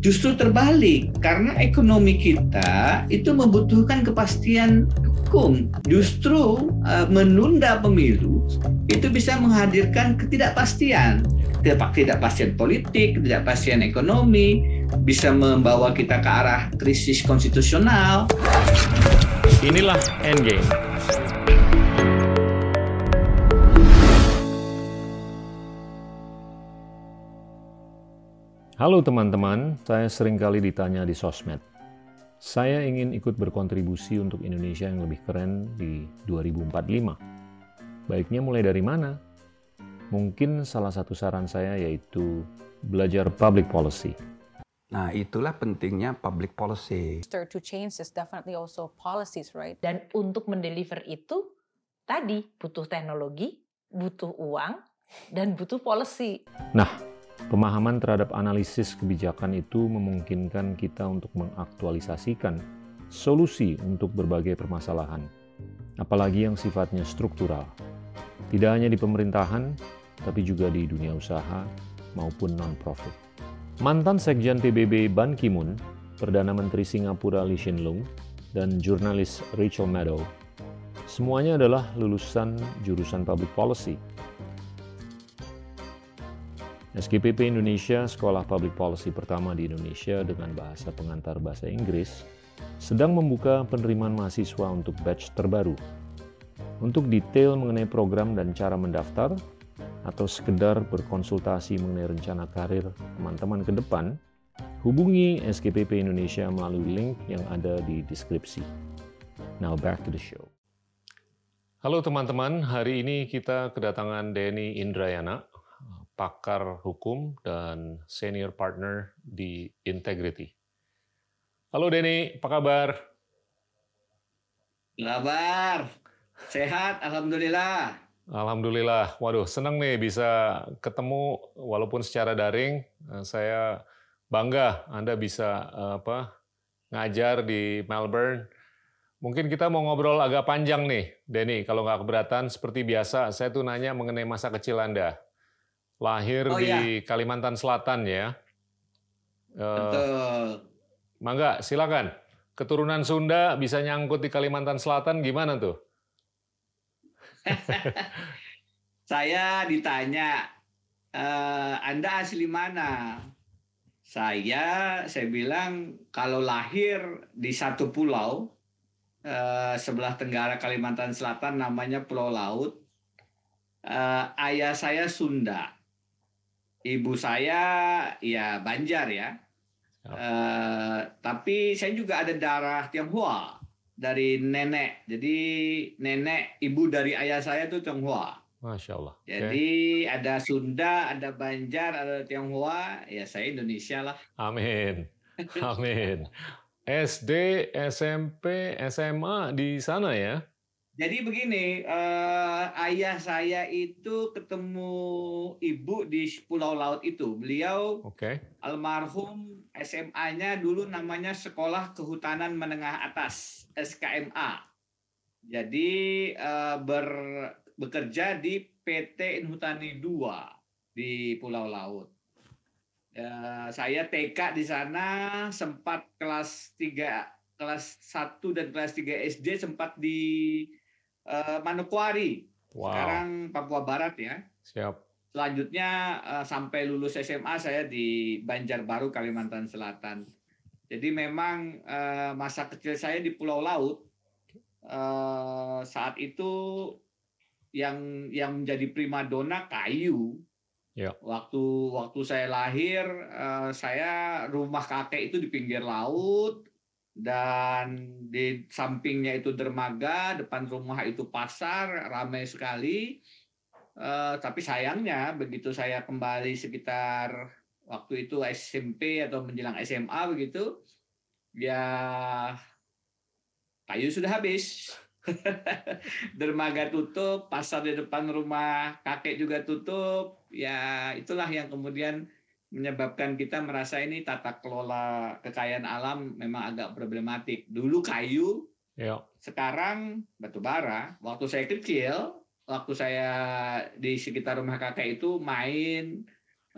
justru terbalik karena ekonomi kita itu membutuhkan kepastian hukum. Justru uh, menunda pemilu itu bisa menghadirkan ketidakpastian, ketidakpastian politik, ketidakpastian ekonomi, bisa membawa kita ke arah krisis konstitusional. Inilah Endgame. Halo teman-teman, saya sering kali ditanya di sosmed. Saya ingin ikut berkontribusi untuk Indonesia yang lebih keren di 2045. Baiknya mulai dari mana? Mungkin salah satu saran saya yaitu belajar public policy. Nah, itulah pentingnya public policy. To change is definitely also policies, right? Dan untuk mendeliver itu tadi butuh teknologi, butuh uang, dan butuh policy. Nah, Pemahaman terhadap analisis kebijakan itu memungkinkan kita untuk mengaktualisasikan solusi untuk berbagai permasalahan, apalagi yang sifatnya struktural. Tidak hanya di pemerintahan, tapi juga di dunia usaha maupun non-profit. Mantan Sekjen PBB Ban Ki-moon, Perdana Menteri Singapura Lee Hsien Loong, dan jurnalis Rachel Maddow, semuanya adalah lulusan jurusan Public Policy SGPP Indonesia, sekolah public policy pertama di Indonesia dengan bahasa pengantar bahasa Inggris, sedang membuka penerimaan mahasiswa untuk batch terbaru. Untuk detail mengenai program dan cara mendaftar, atau sekedar berkonsultasi mengenai rencana karir teman-teman ke depan, hubungi SGPP Indonesia melalui link yang ada di deskripsi. Now back to the show. Halo teman-teman, hari ini kita kedatangan Denny Indrayana, pakar hukum dan senior partner di Integrity. Halo Denny, apa kabar? Kabar, sehat, alhamdulillah. Alhamdulillah, waduh senang nih bisa ketemu walaupun secara daring. Eh, saya bangga Anda bisa eh, apa ngajar di Melbourne. Mungkin kita mau ngobrol agak panjang nih, Denny. Kalau nggak keberatan, seperti biasa, saya tuh nanya mengenai masa kecil Anda lahir oh, di ya. Kalimantan Selatan ya. Eh, Betul. Mangga, silakan. Keturunan Sunda bisa nyangkut di Kalimantan Selatan gimana tuh? Saya ditanya, e, Anda asli mana? Saya, saya bilang kalau lahir di satu pulau eh, sebelah tenggara Kalimantan Selatan namanya Pulau Laut, eh, ayah saya Sunda ibu saya ya Banjar ya. Uh, tapi saya juga ada darah Tionghoa dari nenek. Jadi nenek ibu dari ayah saya itu Tionghoa. Masya Allah. Jadi okay. ada Sunda, ada Banjar, ada Tionghoa. Ya saya Indonesia lah. Amin. Amin. SD, SMP, SMA di sana ya? Jadi begini, uh, ayah saya itu ketemu ibu di Pulau Laut itu. Beliau okay. almarhum SMA-nya dulu namanya Sekolah Kehutanan Menengah Atas (SKMA). Jadi uh, ber, bekerja di PT Inhutani 2 di Pulau Laut. Uh, saya TK di sana sempat kelas 3 kelas 1 dan kelas 3 SD sempat di uh, Manokwari. Wow. Sekarang Papua Barat ya. Siap. Selanjutnya uh, sampai lulus SMA saya di Banjarbaru Kalimantan Selatan. Jadi memang uh, masa kecil saya di Pulau Laut uh, saat itu yang yang menjadi primadona kayu. Ya. Waktu waktu saya lahir, uh, saya rumah kakek itu di pinggir laut, dan di sampingnya itu dermaga, depan rumah itu pasar, ramai sekali. Uh, tapi sayangnya begitu saya kembali sekitar waktu itu SMP atau menjelang SMA begitu, ya kayu sudah habis. dermaga tutup, pasar di depan rumah kakek juga tutup. Ya itulah yang kemudian menyebabkan kita merasa ini tata kelola kekayaan alam memang agak problematik. Dulu kayu, ya. sekarang batu bara. Waktu saya kecil, waktu saya di sekitar rumah kakek itu main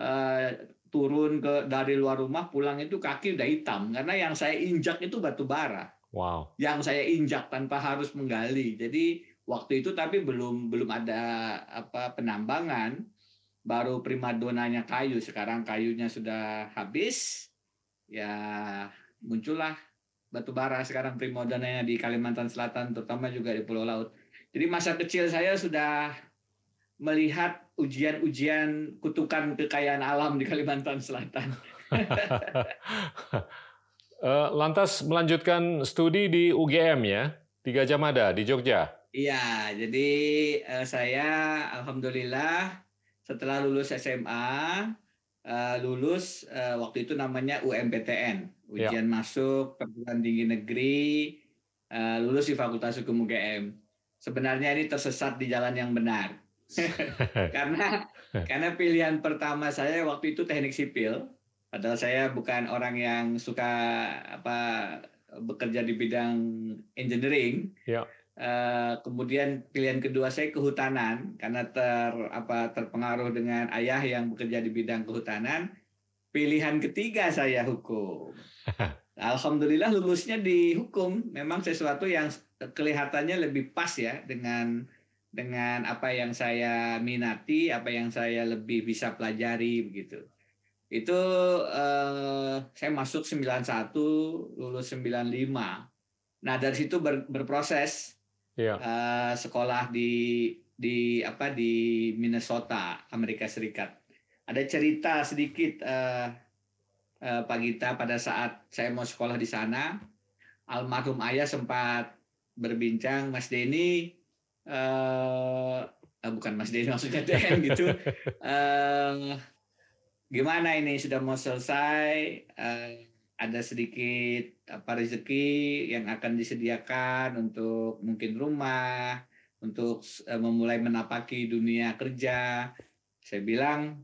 eh, turun ke dari luar rumah pulang itu kaki udah hitam karena yang saya injak itu batu bara. Wow. Yang saya injak tanpa harus menggali. Jadi waktu itu tapi belum belum ada apa penambangan, baru primadonanya kayu. Sekarang kayunya sudah habis, ya muncullah batu bara sekarang primadonanya di Kalimantan Selatan, terutama juga di Pulau Laut. Jadi masa kecil saya sudah melihat ujian-ujian kutukan kekayaan alam di Kalimantan Selatan. Eh, lantas melanjutkan studi di UGM ya, di Gajah Mada di Jogja. Iya, jadi eh, saya alhamdulillah setelah lulus SMA eh, lulus eh, waktu itu namanya UMPTN, ujian masuk perguruan tinggi negeri, eh, lulus di Fakultas Hukum UGM. Sebenarnya ini tersesat di jalan yang benar. karena karena pilihan pertama saya waktu itu teknik sipil, padahal saya bukan orang yang suka apa bekerja di bidang engineering. Ya. Eh, kemudian pilihan kedua saya kehutanan karena ter apa terpengaruh dengan ayah yang bekerja di bidang kehutanan. Pilihan ketiga saya hukum. Alhamdulillah lulusnya di hukum. Memang sesuatu yang kelihatannya lebih pas ya dengan dengan apa yang saya minati, apa yang saya lebih bisa pelajari begitu. Itu eh, saya masuk 91, lulus 95. Nah, dari situ ber- berproses Iya. eh, sekolah di di apa di Minnesota, Amerika Serikat. Ada cerita sedikit eh, eh, Pak Gita pada saat saya mau sekolah di sana, almarhum ayah sempat berbincang Mas Denny eh, bukan Mas Denny maksudnya Den gitu. eh gimana ini sudah mau selesai? Eh, ada sedikit apa rezeki yang akan disediakan untuk mungkin rumah, untuk eh, memulai menapaki dunia kerja. Saya bilang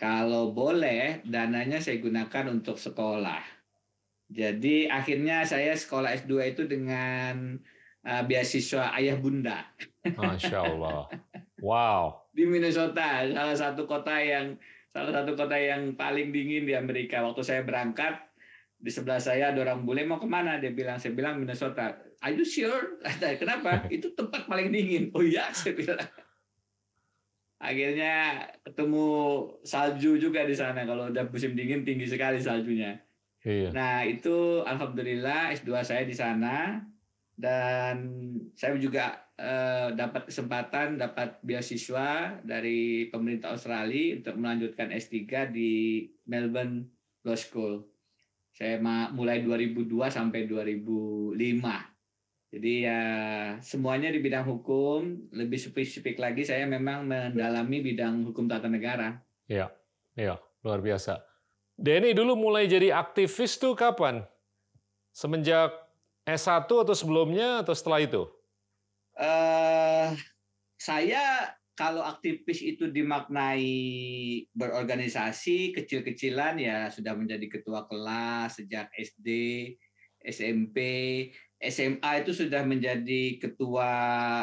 kalau boleh dananya saya gunakan untuk sekolah. Jadi akhirnya saya sekolah S2 itu dengan eh, beasiswa ayah bunda Masya Allah. Wow. di Minnesota, salah satu kota yang salah satu kota yang paling dingin di Amerika. Waktu saya berangkat di sebelah saya ada orang bule mau ke mana? Dia bilang, saya bilang Minnesota. Are you sure? Kenapa? Itu tempat paling dingin. Oh iya, saya bilang. Akhirnya ketemu salju juga di sana. Kalau udah musim dingin tinggi sekali saljunya. Iya. Nah, itu alhamdulillah S2 saya di sana dan saya juga eh, dapat kesempatan dapat beasiswa dari pemerintah Australia untuk melanjutkan S3 di Melbourne Law School. Saya mulai 2002 sampai 2005. Jadi ya semuanya di bidang hukum, lebih spesifik lagi saya memang mendalami bidang hukum tata negara. Iya, luar biasa. Denny dulu mulai jadi aktivis tuh kapan? Semenjak S1 atau sebelumnya atau setelah itu? eh saya kalau aktivis itu dimaknai berorganisasi kecil-kecilan ya sudah menjadi ketua kelas sejak SD, SMP, SMA itu sudah menjadi ketua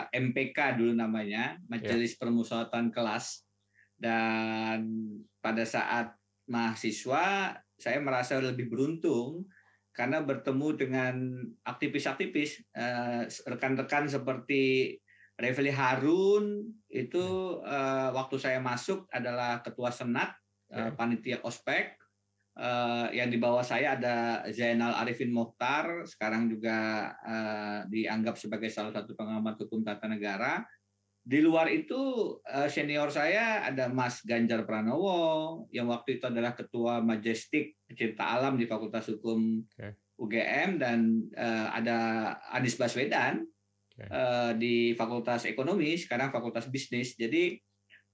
MPK dulu namanya, Majelis Permusyawaratan Kelas. Dan pada saat mahasiswa saya merasa lebih beruntung karena bertemu dengan aktivis-aktivis eh, rekan-rekan seperti Refli Harun itu eh, waktu saya masuk adalah ketua senat eh, panitia ospek. Eh, yang di bawah saya ada Zainal Arifin Mokhtar sekarang juga eh, dianggap sebagai salah satu pengamat hukum tata negara. Di luar itu eh, senior saya ada Mas Ganjar Pranowo yang waktu itu adalah ketua Majestik Pecinta Alam di Fakultas Hukum Oke. UGM dan eh, ada Anies Baswedan Oke. eh, di Fakultas Ekonomi sekarang Fakultas Bisnis. Jadi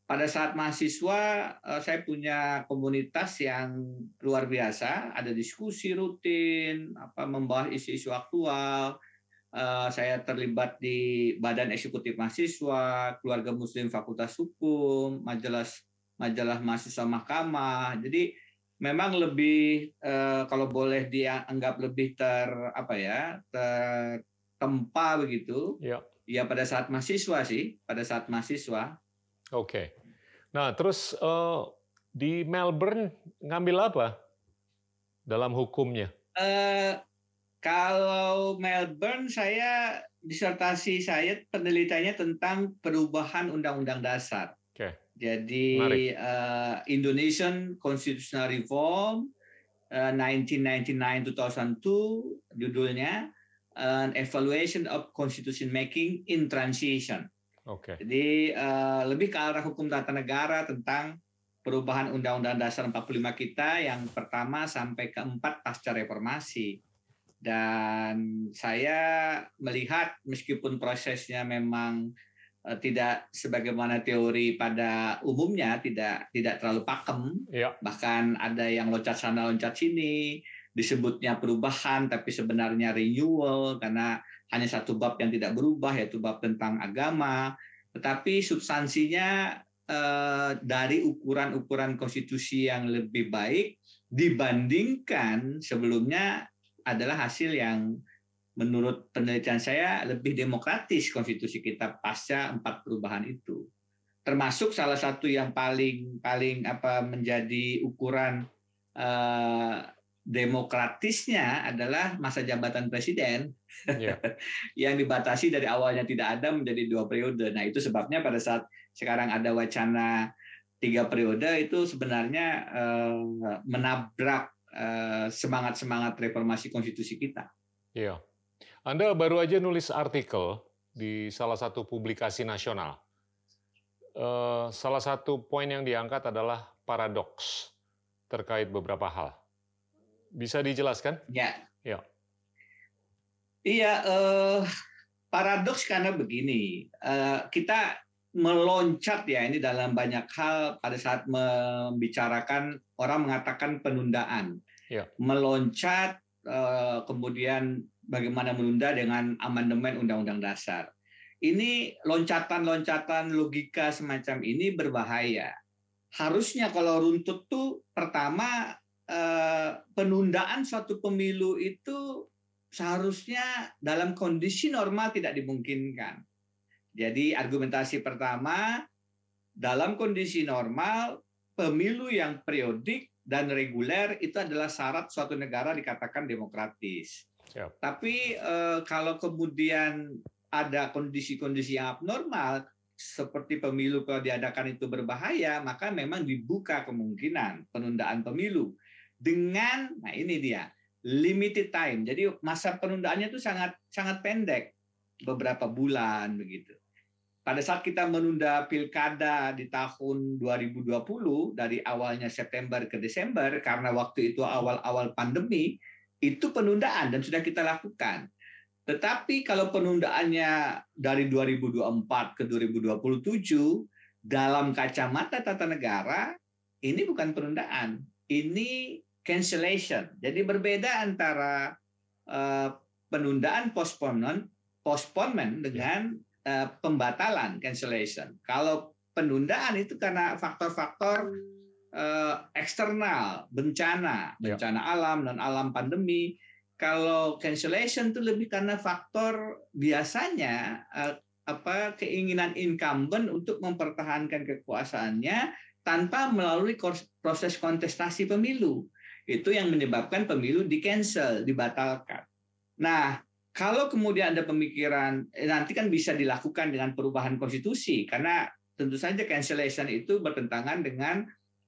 pada saat mahasiswa eh, saya punya komunitas yang luar biasa, ada diskusi rutin, apa membahas isu-isu aktual. Eh, saya terlibat di Badan Eksekutif Mahasiswa, Keluarga Muslim Fakultas Hukum, majalah majalah mahasiswa mahkamah. Jadi memang lebih kalau boleh dianggap lebih ter apa ya tertempa begitu. Ya. Ya pada saat mahasiswa sih, pada saat mahasiswa. Oke. Nah, terus eh, Di Melbourne ngambil apa dalam hukumnya? Eh, kalau Melbourne saya disertasi saya penelitiannya tentang perubahan undang-undang dasar. Oke. Jadi eh, Indonesian Constitutional Reform eh, 1999-2002 judulnya An Evaluation of Constitution Making in Transition. Oke. Jadi eh, lebih ke arah hukum tata negara tentang perubahan Undang-Undang Dasar 45 kita yang pertama sampai keempat pasca reformasi. Dan saya melihat meskipun prosesnya memang eh, tidak sebagaimana teori pada umumnya tidak tidak terlalu pakem, Ya. bahkan ada yang loncat sana loncat sini, disebutnya perubahan tapi sebenarnya renewal karena hanya satu bab yang tidak berubah yaitu bab tentang agama, tetapi substansinya eh, dari ukuran-ukuran konstitusi yang lebih baik dibandingkan sebelumnya adalah hasil yang menurut penelitian saya lebih demokratis konstitusi kita pasca empat perubahan itu. Termasuk salah satu yang paling paling apa menjadi ukuran eh, demokratisnya adalah masa jabatan presiden Ya. yang dibatasi dari awalnya tidak ada menjadi dua periode. Nah itu sebabnya pada saat sekarang ada wacana tiga periode itu sebenarnya eh, menabrak eh, semangat-semangat reformasi konstitusi kita. Iya. Anda baru aja nulis artikel di salah satu publikasi nasional. Eh, salah satu poin yang diangkat adalah paradoks terkait beberapa hal. Bisa dijelaskan? Ya. Ya. Iya, eh, paradoks karena begini, eh, kita meloncat ya ini dalam banyak hal pada saat membicarakan orang mengatakan penundaan, Ya. meloncat eh, kemudian bagaimana menunda dengan amandemen Undang-Undang Dasar. Ini loncatan-loncatan logika semacam ini berbahaya. Harusnya kalau runtut tuh pertama penundaan suatu pemilu itu seharusnya dalam kondisi normal tidak dimungkinkan. Jadi argumentasi pertama, dalam kondisi normal, pemilu yang periodik dan reguler itu adalah syarat suatu negara dikatakan demokratis. Siap. Tapi eh, kalau kemudian ada kondisi-kondisi yang abnormal, seperti pemilu kalau diadakan itu berbahaya, maka memang dibuka kemungkinan penundaan pemilu dengan, nah ini dia, limited time. Jadi masa penundaannya itu sangat sangat pendek, beberapa bulan begitu. Pada saat kita menunda pilkada di tahun 2020 dari awalnya September ke Desember karena waktu itu awal-awal pandemi, itu penundaan dan sudah kita lakukan. Tetapi kalau penundaannya dari 2024 ke 2027 dalam kacamata tata negara ini bukan penundaan, ini cancellation. Jadi berbeda antara eh, penundaan postponement postponement dengan eh, pembatalan cancellation. Kalau penundaan itu karena faktor-faktor eh, eksternal, bencana, Ya. bencana alam dan alam pandemi. Kalau cancellation itu lebih karena faktor biasanya apa keinginan incumbent untuk mempertahankan kekuasaannya tanpa melalui proses kontestasi pemilu. Itu yang menyebabkan pemilu di cancel, dibatalkan. Nah, kalau kemudian ada pemikiran eh, nanti kan bisa dilakukan dengan perubahan konstitusi karena tentu saja cancellation itu bertentangan dengan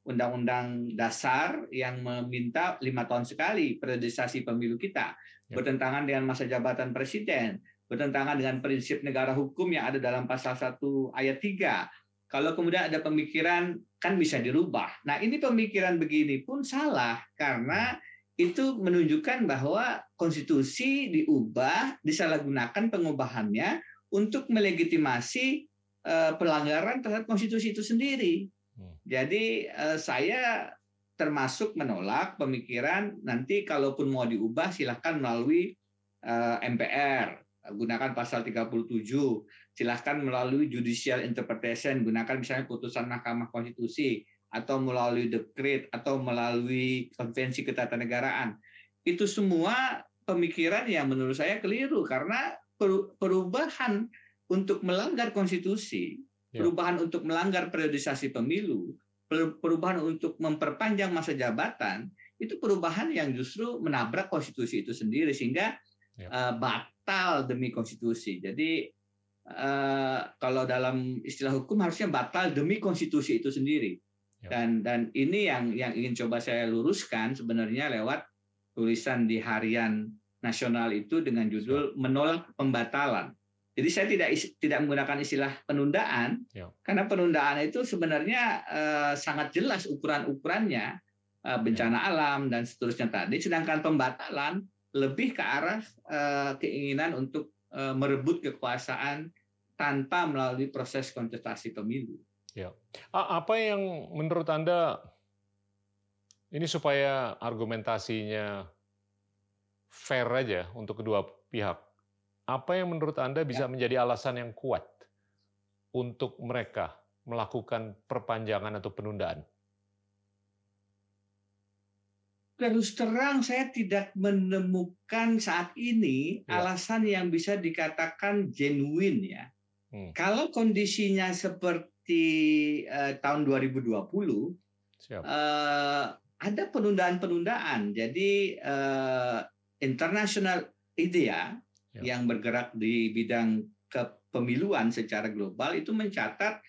undang-undang dasar yang meminta lima tahun sekali periodisasi pemilu kita Ya. bertentangan dengan masa jabatan presiden bertentangan dengan prinsip negara hukum yang ada dalam pasal 1 ayat 3 kalau kemudian ada pemikiran kan bisa dirubah. Nah ini pemikiran begini pun salah karena itu menunjukkan bahwa konstitusi diubah disalahgunakan pengubahannya untuk melegitimasi eh, pelanggaran terhadap konstitusi itu sendiri. Hmm. jadi eh, saya termasuk menolak pemikiran nanti kalaupun mau diubah silahkan melalui eh, MPR gunakan pasal 37 silahkan melalui judicial interpretation gunakan misalnya putusan Mahkamah Konstitusi atau melalui dekret atau melalui konvensi ketatanegaraan itu semua pemikiran yang menurut saya keliru karena peru- perubahan untuk melanggar konstitusi Ya. perubahan untuk melanggar periodisasi pemilu perubahan untuk memperpanjang masa jabatan itu perubahan yang justru menabrak konstitusi itu sendiri sehingga Ya. uh, batal demi konstitusi. Jadi kalau dalam istilah hukum harusnya batal demi konstitusi itu sendiri. Ya. Dan dan ini yang yang ingin coba saya luruskan sebenarnya lewat tulisan di harian nasional itu dengan judul menolak pembatalan. Jadi saya tidak tidak menggunakan istilah penundaan Ya. karena penundaan itu sebenarnya eh, sangat jelas ukuran-ukurannya eh, bencana alam dan seterusnya tadi. Sedangkan pembatalan lebih ke arah eh, keinginan untuk eh, merebut kekuasaan tanpa melalui proses kontestasi pemilu. A- Apa yang menurut Anda ini supaya argumentasinya fair aja untuk kedua pihak? Apa yang menurut Anda bisa menjadi alasan yang kuat untuk mereka melakukan perpanjangan atau penundaan? Terus terang saya tidak menemukan saat ini Ya. alasan yang bisa dikatakan genuine ya. Hmm. Kalau kondisinya seperti eh, tahun 2020 Siap. eh, ada penundaan-penundaan. Jadi eh, international IDEA Ya. yang bergerak di bidang kepemiluan secara global itu mencatat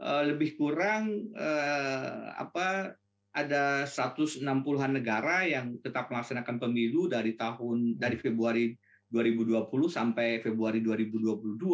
eh, lebih kurang eh, apa ada 160-an negara yang tetap melaksanakan pemilu dari tahun dari Februari 2020 sampai Februari 2022.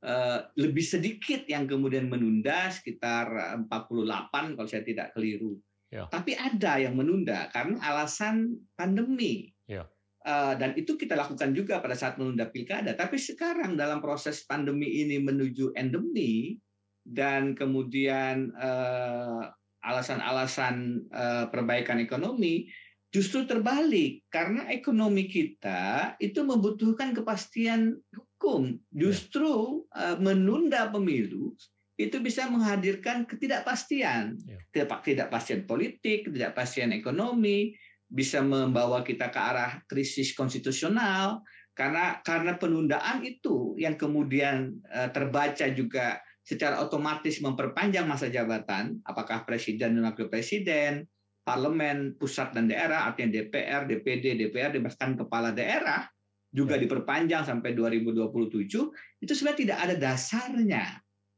Eh, lebih sedikit yang kemudian menunda sekitar 48 kalau saya tidak keliru. Ya. Tapi ada yang menunda karena alasan pandemi. Ya. Eh, dan itu kita lakukan juga pada saat menunda pilkada. Tapi sekarang dalam proses pandemi ini menuju endemi dan kemudian eh, alasan-alasan eh, perbaikan ekonomi justru terbalik karena ekonomi kita itu membutuhkan kepastian hukum. Justru eh, menunda pemilu itu bisa menghadirkan ketidakpastian, Ya. Tidak- ketidakpastian politik, ketidakpastian ekonomi, bisa membawa kita ke arah krisis konstitusional karena karena penundaan itu yang kemudian eh, terbaca juga secara otomatis memperpanjang masa jabatan, apakah presiden dan wakil presiden, parlemen, pusat dan daerah, artinya DPR, DPD, DPRD, bahkan kepala daerah juga Ya. diperpanjang sampai 2027, itu sebenarnya tidak ada dasarnya.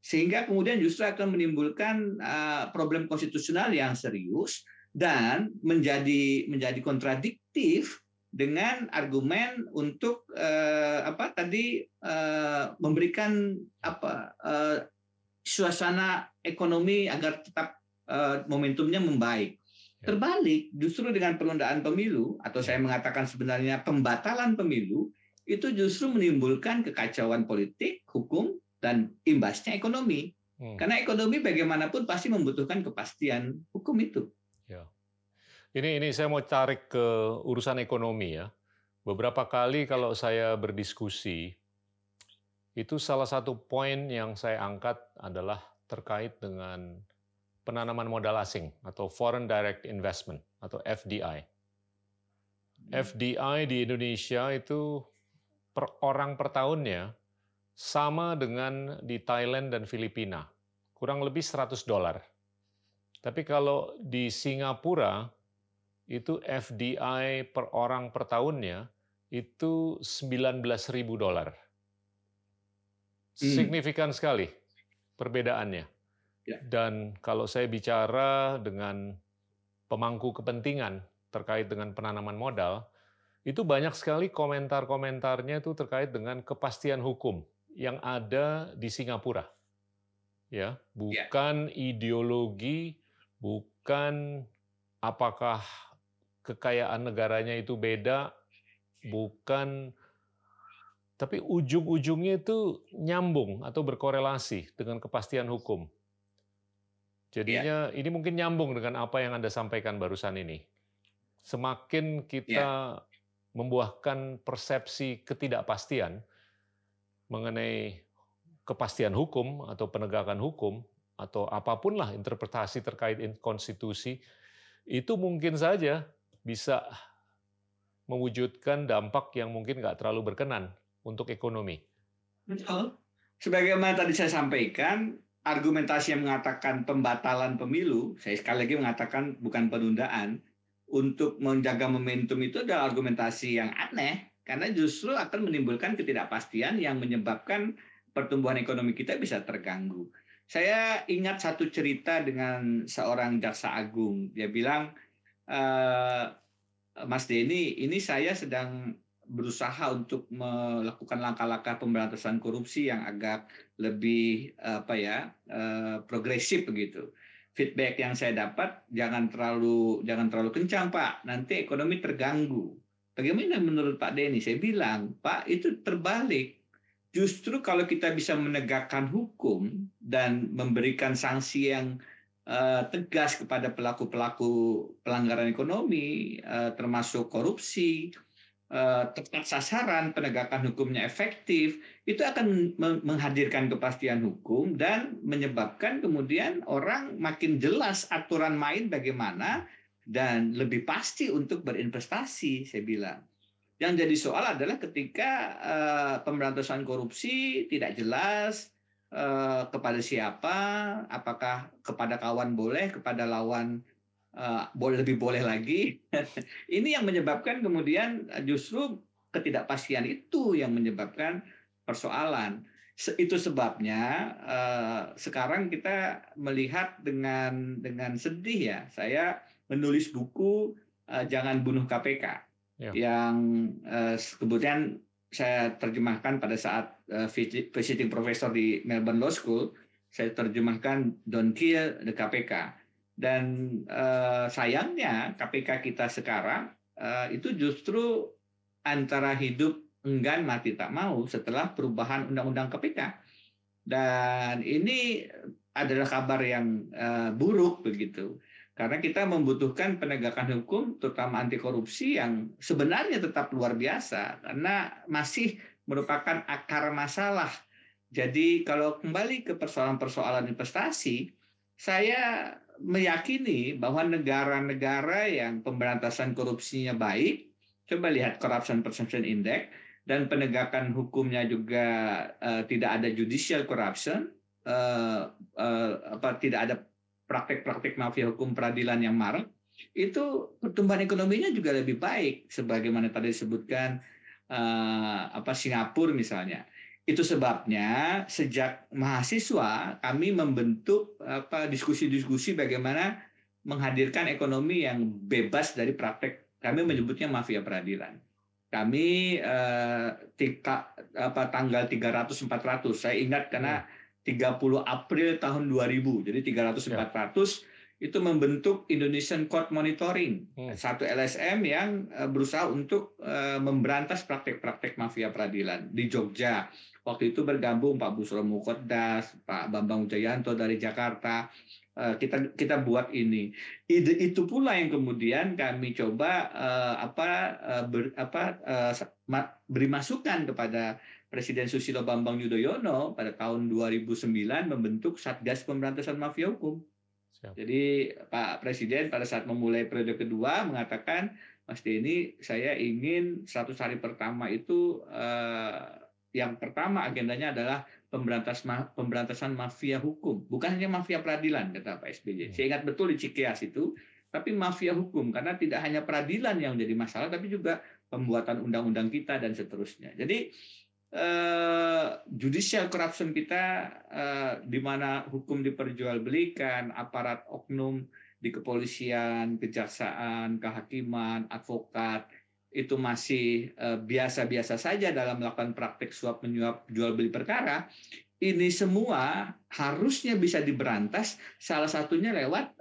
Sehingga kemudian justru akan menimbulkan uh, problem konstitusional yang serius dan menjadi menjadi kontradiktif dengan argumen untuk uh, apa tadi uh, memberikan apa uh, suasana ekonomi agar tetap uh, momentumnya membaik. Ya. Terbalik, justru dengan penundaan pemilu atau saya mengatakan sebenarnya pembatalan pemilu itu justru menimbulkan kekacauan politik, hukum, dan imbasnya ekonomi. Hmm. Karena ekonomi bagaimanapun pasti membutuhkan kepastian hukum itu. Ini ini saya mau tarik ke urusan ekonomi ya. Beberapa kali kalau saya berdiskusi itu salah satu poin yang saya angkat adalah terkait dengan penanaman modal asing atau foreign direct investment atau FDI. FDI di Indonesia itu per orang per tahunnya sama dengan di Thailand dan Filipina, kurang lebih 100 dolar. Tapi kalau di Singapura itu FDI per orang per tahunnya itu 19.000 dolar. Hmm. Signifikan sekali perbedaannya. Ya. Dan kalau saya bicara dengan pemangku kepentingan terkait dengan penanaman modal, itu banyak sekali komentar-komentarnya itu terkait dengan kepastian hukum yang ada di Singapura. Ya, bukan ideologi, bukan apakah kekayaan negaranya itu beda, bukan tapi ujung-ujungnya itu nyambung atau berkorelasi dengan kepastian hukum. Jadinya ini mungkin nyambung dengan apa yang Anda sampaikan barusan ini. Semakin kita membuahkan persepsi ketidakpastian mengenai kepastian hukum atau penegakan hukum atau apa pun lah interpretasi terkait konstitusi itu mungkin saja bisa mewujudkan dampak yang mungkin nggak terlalu berkenan untuk ekonomi. Betul. Sebagaimana tadi saya sampaikan, argumentasi yang mengatakan pembatalan pemilu, saya sekali lagi mengatakan bukan penundaan, untuk menjaga momentum itu adalah argumentasi yang aneh karena justru akan menimbulkan ketidakpastian yang menyebabkan pertumbuhan ekonomi kita bisa terganggu. Saya ingat satu cerita dengan seorang jaksa agung. Dia bilang, e, Mas Denny, ini saya sedang berusaha untuk melakukan langkah-langkah pemberantasan korupsi yang agak lebih apa ya uh, progresif begitu. Feedback yang saya dapat jangan terlalu jangan terlalu kencang Pak, nanti ekonomi terganggu. Bagaimana menurut Pak Denny? Saya bilang Pak itu terbalik. Justru kalau kita bisa menegakkan hukum dan memberikan sanksi yang uh, tegas kepada pelaku-pelaku pelanggaran ekonomi, termasuk korupsi, Eh, tepat sasaran, penegakan hukumnya efektif, itu akan menghadirkan kepastian hukum dan menyebabkan kemudian orang makin jelas aturan main bagaimana dan lebih pasti untuk berinvestasi, saya bilang. Yang jadi soal adalah ketika uh, pemberantasan korupsi tidak jelas uh, kepada siapa, apakah kepada kawan boleh, kepada lawan boleh lebih boleh lagi. Ini yang menyebabkan kemudian eh, justru ketidakpastian itu yang menyebabkan persoalan. Itu sebabnya uh, sekarang kita melihat dengan dengan sedih ya. Saya menulis buku Jangan Bunuh KPK ya. yang kemudian saya terjemahkan pada saat visiting professor di Melbourne Law School. Saya terjemahkan Don't Kill the KPK dan uh, sayangnya KPK kita sekarang uh, itu justru antara hidup enggan mati tak mau setelah perubahan undang-undang KPK. Dan ini adalah kabar yang uh, buruk begitu. Karena kita membutuhkan penegakan hukum terutama anti korupsi yang sebenarnya tetap luar biasa karena masih merupakan akar masalah. Jadi kalau kembali ke persoalan-persoalan investasi, saya meyakini bahwa negara-negara yang pemberantasan korupsinya baik, coba lihat Corruption Perception Index, dan penegakan hukumnya juga uh, tidak ada judicial corruption, uh, uh, apa tidak ada praktek-praktek mafia hukum peradilan yang marak, itu pertumbuhan ekonominya juga lebih baik, sebagaimana tadi disebutkan uh, apa Singapura misalnya. Itu sebabnya sejak mahasiswa kami membentuk apa diskusi-diskusi bagaimana menghadirkan ekonomi yang bebas dari praktek kami menyebutnya mafia peradilan. Kami eh, tika, apa tanggal 300 400 saya ingat karena 30 hmm. April tahun 2000. Jadi 300 400 ya. Itu membentuk Indonesian Court Monitoring, hmm. satu LSM yang eh, berusaha untuk eh, memberantas praktek-praktek mafia peradilan di Jogja Waktu itu bergabung Pak Busro Mukodas, Pak Bambang Wijayanto dari Jakarta. Eh, kita kita buat ini. Ide itu pula yang kemudian kami coba apa ber, apa beri masukan kepada Presiden Susilo Bambang Yudhoyono pada tahun 2009 membentuk Satgas Pemberantasan Mafia Hukum. Siap. Jadi Pak Presiden pada saat memulai periode kedua mengatakan, Mas Denny, saya ingin 100 hari pertama itu uh, yang pertama agendanya adalah pemberantas pemberantasan mafia hukum, bukan hanya mafia peradilan kata Pak SBY. Hmm. Saya ingat betul di Cikeas itu, tapi mafia hukum karena tidak hanya peradilan yang menjadi masalah, tapi juga pembuatan undang-undang kita dan seterusnya. Jadi eh, judicial corruption kita eh, di mana hukum diperjualbelikan, aparat oknum di kepolisian, kejaksaan, kehakiman, advokat itu masih eh, biasa-biasa saja dalam melakukan praktek suap menyuap jual beli perkara, ini semua harusnya bisa diberantas salah satunya lewat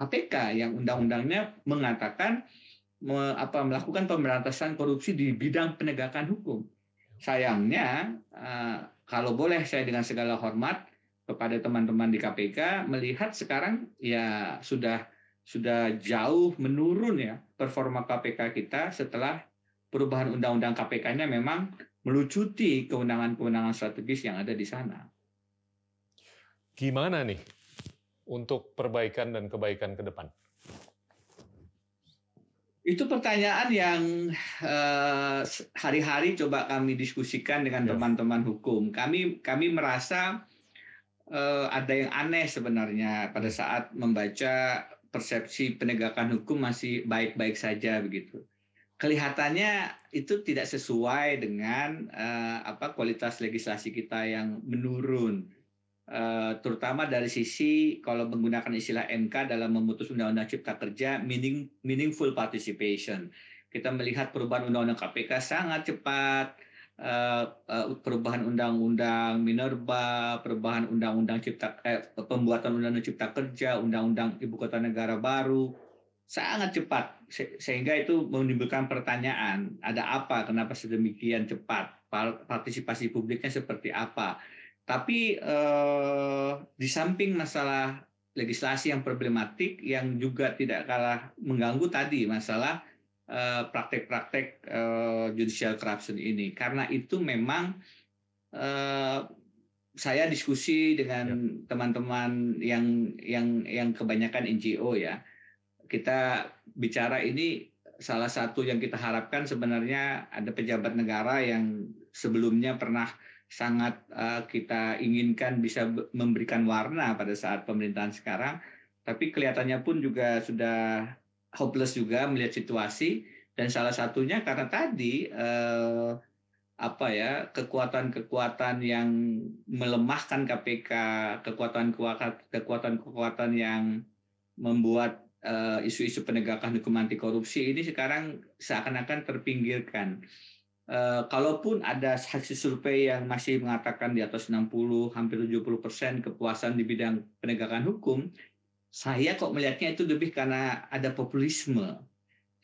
KPK yang undang-undangnya mengatakan apa melakukan pemberantasan korupsi di bidang penegakan hukum. Sayangnya eh, kalau boleh saya dengan segala hormat kepada teman-teman di KPK melihat sekarang ya sudah sudah jauh menurun ya performa KPK kita setelah perubahan undang-undang KPK-nya memang melucuti kewenangan-kewenangan strategis yang ada di sana. Gimana nih untuk perbaikan dan kebaikan ke depan? Itu pertanyaan yang eh, hari-hari coba kami diskusikan dengan teman-teman hukum. Kami kami merasa eh, ada yang aneh sebenarnya pada saat membaca persepsi penegakan hukum masih baik-baik saja begitu. Kelihatannya itu tidak sesuai dengan eh, apa kualitas legislasi kita yang menurun. Eh, terutama dari sisi kalau menggunakan istilah MK dalam memutus undang-undang cipta kerja meaning, meaningful participation. Kita melihat perubahan undang-undang KPK sangat cepat, eh, eh, perubahan undang-undang minerba, perubahan undang-undang cipta eh, pembuatan undang-undang cipta kerja, undang-undang ibu kota negara baru sangat cepat. Sehingga itu menimbulkan pertanyaan ada apa kenapa sedemikian cepat? Partisipasi publiknya seperti apa tapi eh, di samping masalah legislasi yang problematik yang juga tidak kalah mengganggu tadi masalah eh, praktek-praktek eh, judicial corruption ini karena itu memang eh, saya diskusi dengan ya. teman-teman ya. yang yang yang kebanyakan NGO ya kita bicara ini salah satu yang kita harapkan sebenarnya ada pejabat negara yang sebelumnya pernah sangat uh, kita inginkan bisa memberikan warna pada saat pemerintahan sekarang, tapi kelihatannya pun juga sudah hopeless juga melihat situasi dan salah satunya karena tadi uh, apa ya kekuatan-kekuatan yang melemahkan KPK, kekuatan-kekuatan yang membuat Eh, isu-isu penegakan hukum anti korupsi ini sekarang seakan-akan terpinggirkan. Uh, kalaupun ada hasil survei yang masih mengatakan di atas 60, hampir 70 persen kepuasan di bidang penegakan hukum, saya kok melihatnya itu lebih karena ada populisme.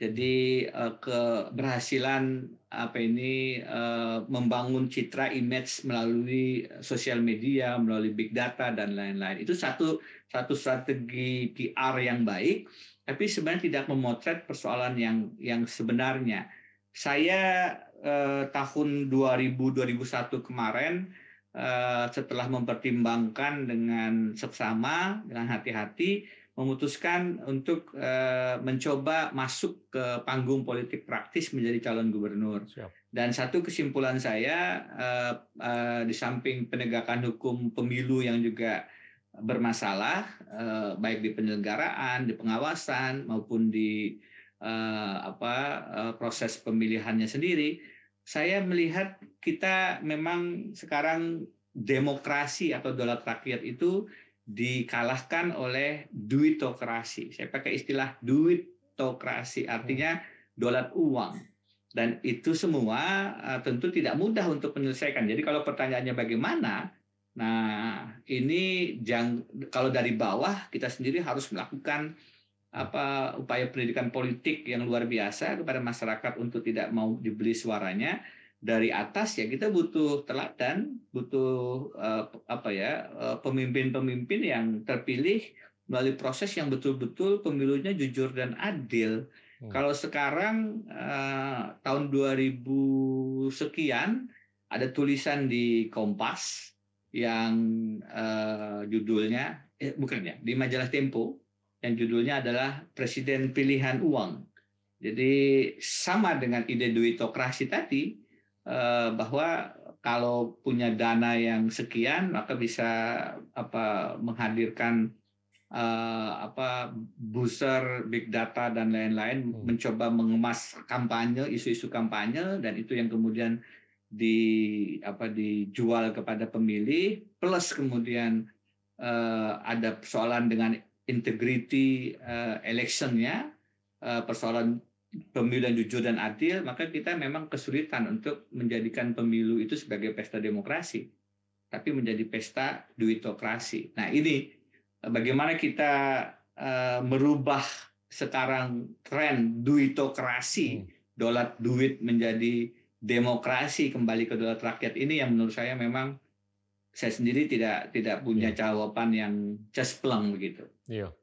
Jadi uh, keberhasilan apa ini uh, membangun citra image melalui sosial media, melalui big data dan lain-lain. Itu satu satu strategi PR yang baik, tapi sebenarnya tidak memotret persoalan yang yang sebenarnya. Saya eh, tahun 2000 2001 kemarin eh, setelah mempertimbangkan dengan seksama dengan hati-hati memutuskan untuk uh, mencoba masuk ke panggung politik praktis menjadi calon gubernur. Siap. Dan satu kesimpulan saya uh, uh, di samping penegakan hukum pemilu yang juga bermasalah uh, baik di penyelenggaraan, di pengawasan maupun di uh, apa uh, proses pemilihannya sendiri, saya melihat kita memang sekarang demokrasi atau dolar rakyat itu dikalahkan oleh duitokrasi. Saya pakai istilah duitokrasi, artinya dolar uang. Dan itu semua uh, tentu tidak mudah untuk menyelesaikan. Jadi kalau pertanyaannya bagaimana, nah ini jang, kalau dari bawah kita sendiri harus melakukan apa upaya pendidikan politik yang luar biasa kepada masyarakat untuk tidak mau dibeli suaranya dari atas ya kita butuh teladan, butuh uh, apa ya uh, pemimpin-pemimpin yang terpilih melalui proses yang betul-betul pemilunya jujur dan adil. Hmm. Kalau sekarang uh, tahun 2000 sekian ada tulisan di Kompas yang uh, judulnya eh, bukan ya di majalah Tempo yang judulnya adalah Presiden Pilihan Uang. Jadi sama dengan ide duitokrasi tadi, Eh, bahwa kalau punya dana yang sekian maka bisa apa menghadirkan uh, apa booster big data dan lain-lain hmm. mencoba mengemas kampanye isu-isu kampanye dan itu yang kemudian di apa dijual kepada pemilih plus kemudian uh, ada persoalan dengan integrity uh, electionnya uh, persoalan pemilu yang jujur dan adil, maka kita memang kesulitan untuk menjadikan pemilu itu sebagai pesta demokrasi, tapi menjadi pesta duitokrasi. Nah ini bagaimana kita uh, merubah sekarang tren duitokrasi, hmm. dolar duit menjadi demokrasi kembali ke dolar rakyat ini yang menurut saya memang saya sendiri tidak tidak punya iya. jawaban yang just plong begitu. Iya,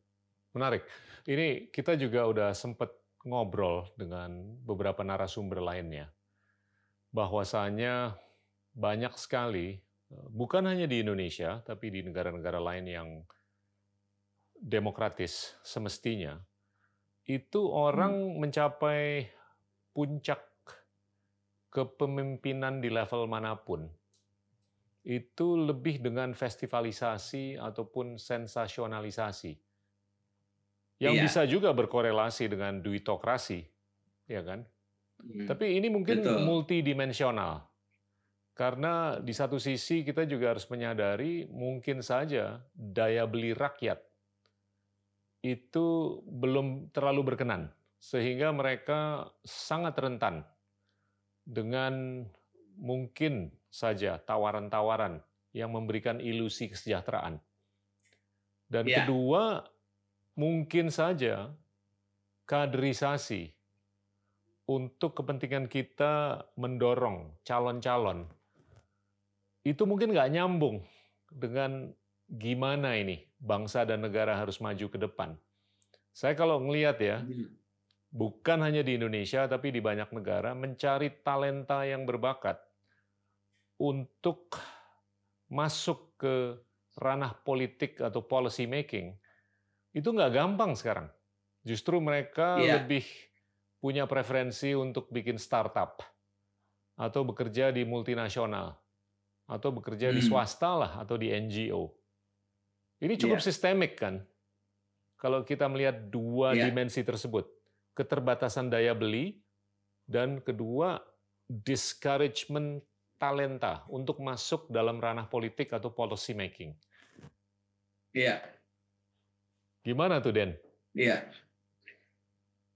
menarik. Ini kita juga udah sempat ngobrol dengan beberapa narasumber lainnya, bahwasanya banyak sekali, eh, bukan hanya di Indonesia, tapi di negara-negara lain yang demokratis semestinya, itu orang hmm. mencapai puncak kepemimpinan di level mana pun, itu lebih dengan festivalisasi ataupun sensasionalisasi. Yang Iya. bisa juga berkorelasi dengan duitokrasi, ya kan? Hmm. Tapi ini mungkin Betul. multidimensional. Karena di satu sisi kita juga harus menyadari mungkin saja daya beli rakyat itu belum terlalu berkenan sehingga mereka sangat rentan dengan mungkin saja tawaran-tawaran yang memberikan ilusi kesejahteraan. Dan Ya. kedua, mungkin saja kaderisasi untuk kepentingan kita mendorong calon-calon itu mungkin nggak nyambung dengan gimana ini bangsa dan negara harus maju ke depan. Saya kalau ngelihat ya, bukan hanya di Indonesia tapi di banyak negara mencari talenta yang berbakat untuk masuk ke ranah politik atau policy making itu nggak gampang sekarang. Justru mereka Iya. lebih punya preferensi untuk bikin startup atau bekerja di multinasional atau bekerja di Hmm. swasta lah atau di NGO. Ini cukup Iya. sistemik kan? Kalau kita melihat dua Iya. dimensi tersebut, keterbatasan daya beli dan kedua discouragement talenta untuk masuk dalam ranah politik atau policy making. Iya. Gimana tuh Den? Iya.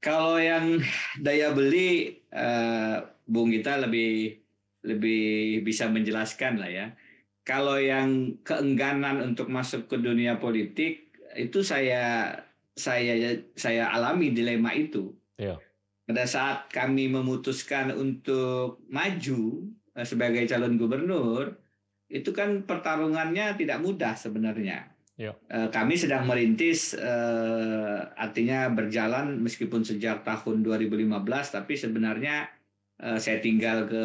Kalau yang daya beli, eh, Bung Gita lebih lebih bisa menjelaskan lah ya. Kalau yang keengganan untuk masuk ke dunia politik itu saya saya saya alami dilema itu. Iya. Pada saat kami memutuskan untuk maju sebagai calon gubernur, itu kan pertarungannya tidak mudah sebenarnya. Eh, Kami sedang merintis, eh, artinya berjalan meskipun sejak tahun 2015, tapi sebenarnya eh, saya tinggal ke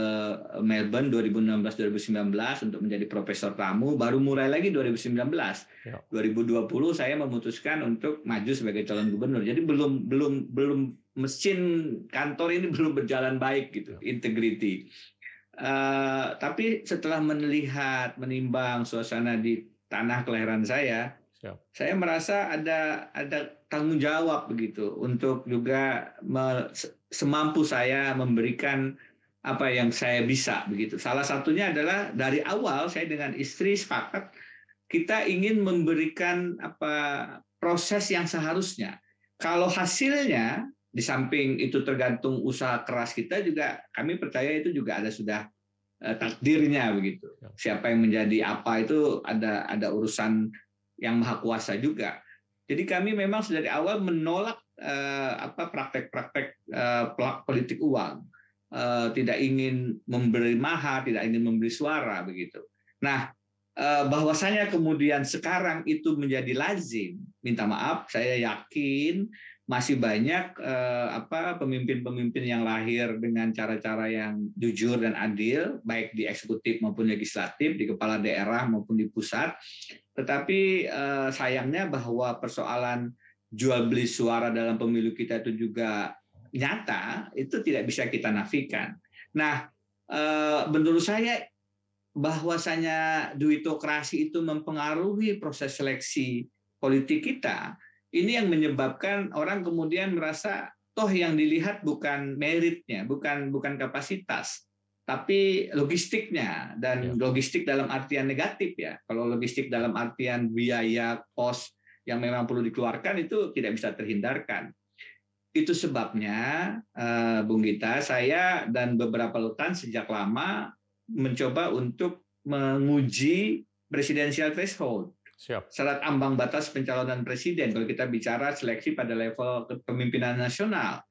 Melbourne 2016-2019 untuk menjadi profesor tamu, baru mulai lagi 2019. Ya. 2020 saya memutuskan untuk maju sebagai calon gubernur. Jadi belum belum belum mesin kantor ini belum berjalan baik gitu, integrity. Eh, tapi setelah melihat, menimbang suasana di tanah kelahiran saya, Siap. saya merasa ada ada tanggung jawab begitu untuk juga me- se- semampu saya memberikan apa yang saya bisa begitu. Salah satunya adalah dari awal saya dengan istri sepakat kita ingin memberikan apa proses yang seharusnya. Kalau hasilnya di samping itu tergantung usaha keras kita juga kami percaya itu juga ada sudah eh, takdirnya begitu. Ya. Siapa yang menjadi apa itu ada ada urusan yang maha kuasa juga. Jadi kami memang dari awal menolak eh, apa praktek-praktek eh, politik uang, Eh, tidak ingin memberi mahar, tidak ingin memberi suara begitu. Nah, eh, bahwasanya kemudian sekarang itu menjadi lazim, minta maaf, saya yakin masih banyak eh, apa pemimpin-pemimpin yang lahir dengan cara-cara yang jujur dan adil, baik di eksekutif maupun legislatif, di kepala daerah maupun di pusat. Tetapi eh, sayangnya bahwa persoalan jual beli suara dalam pemilu kita itu juga nyata, itu tidak bisa kita nafikan. Nah, eh, menurut saya bahwasanya duitokrasi itu mempengaruhi proses seleksi politik kita, ini yang menyebabkan orang kemudian merasa toh yang dilihat bukan meritnya, bukan bukan kapasitas, tapi logistiknya dan Ya. logistik dalam artian negatif ya. Kalau logistik dalam artian biaya kos yang memang perlu dikeluarkan itu tidak bisa terhindarkan. Itu sebabnya eh, Bung Gita, saya dan beberapa lutan sejak lama mencoba untuk menguji presidensial threshold Siap. syarat ambang batas pencalonan presiden kalau kita bicara seleksi pada level kepemimpinan nasional.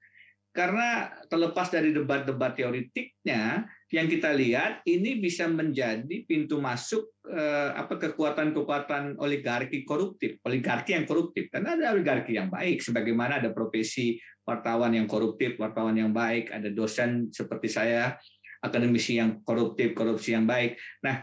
Karena terlepas dari debat-debat teoritiknya, yang kita lihat ini bisa menjadi pintu masuk eh, apa kekuatan-kekuatan oligarki koruptif, oligarki yang koruptif. Karena ada oligarki yang baik, sebagaimana ada profesi wartawan yang koruptif, wartawan yang baik, ada dosen seperti saya, akademisi yang koruptif, korupsi yang baik. Nah,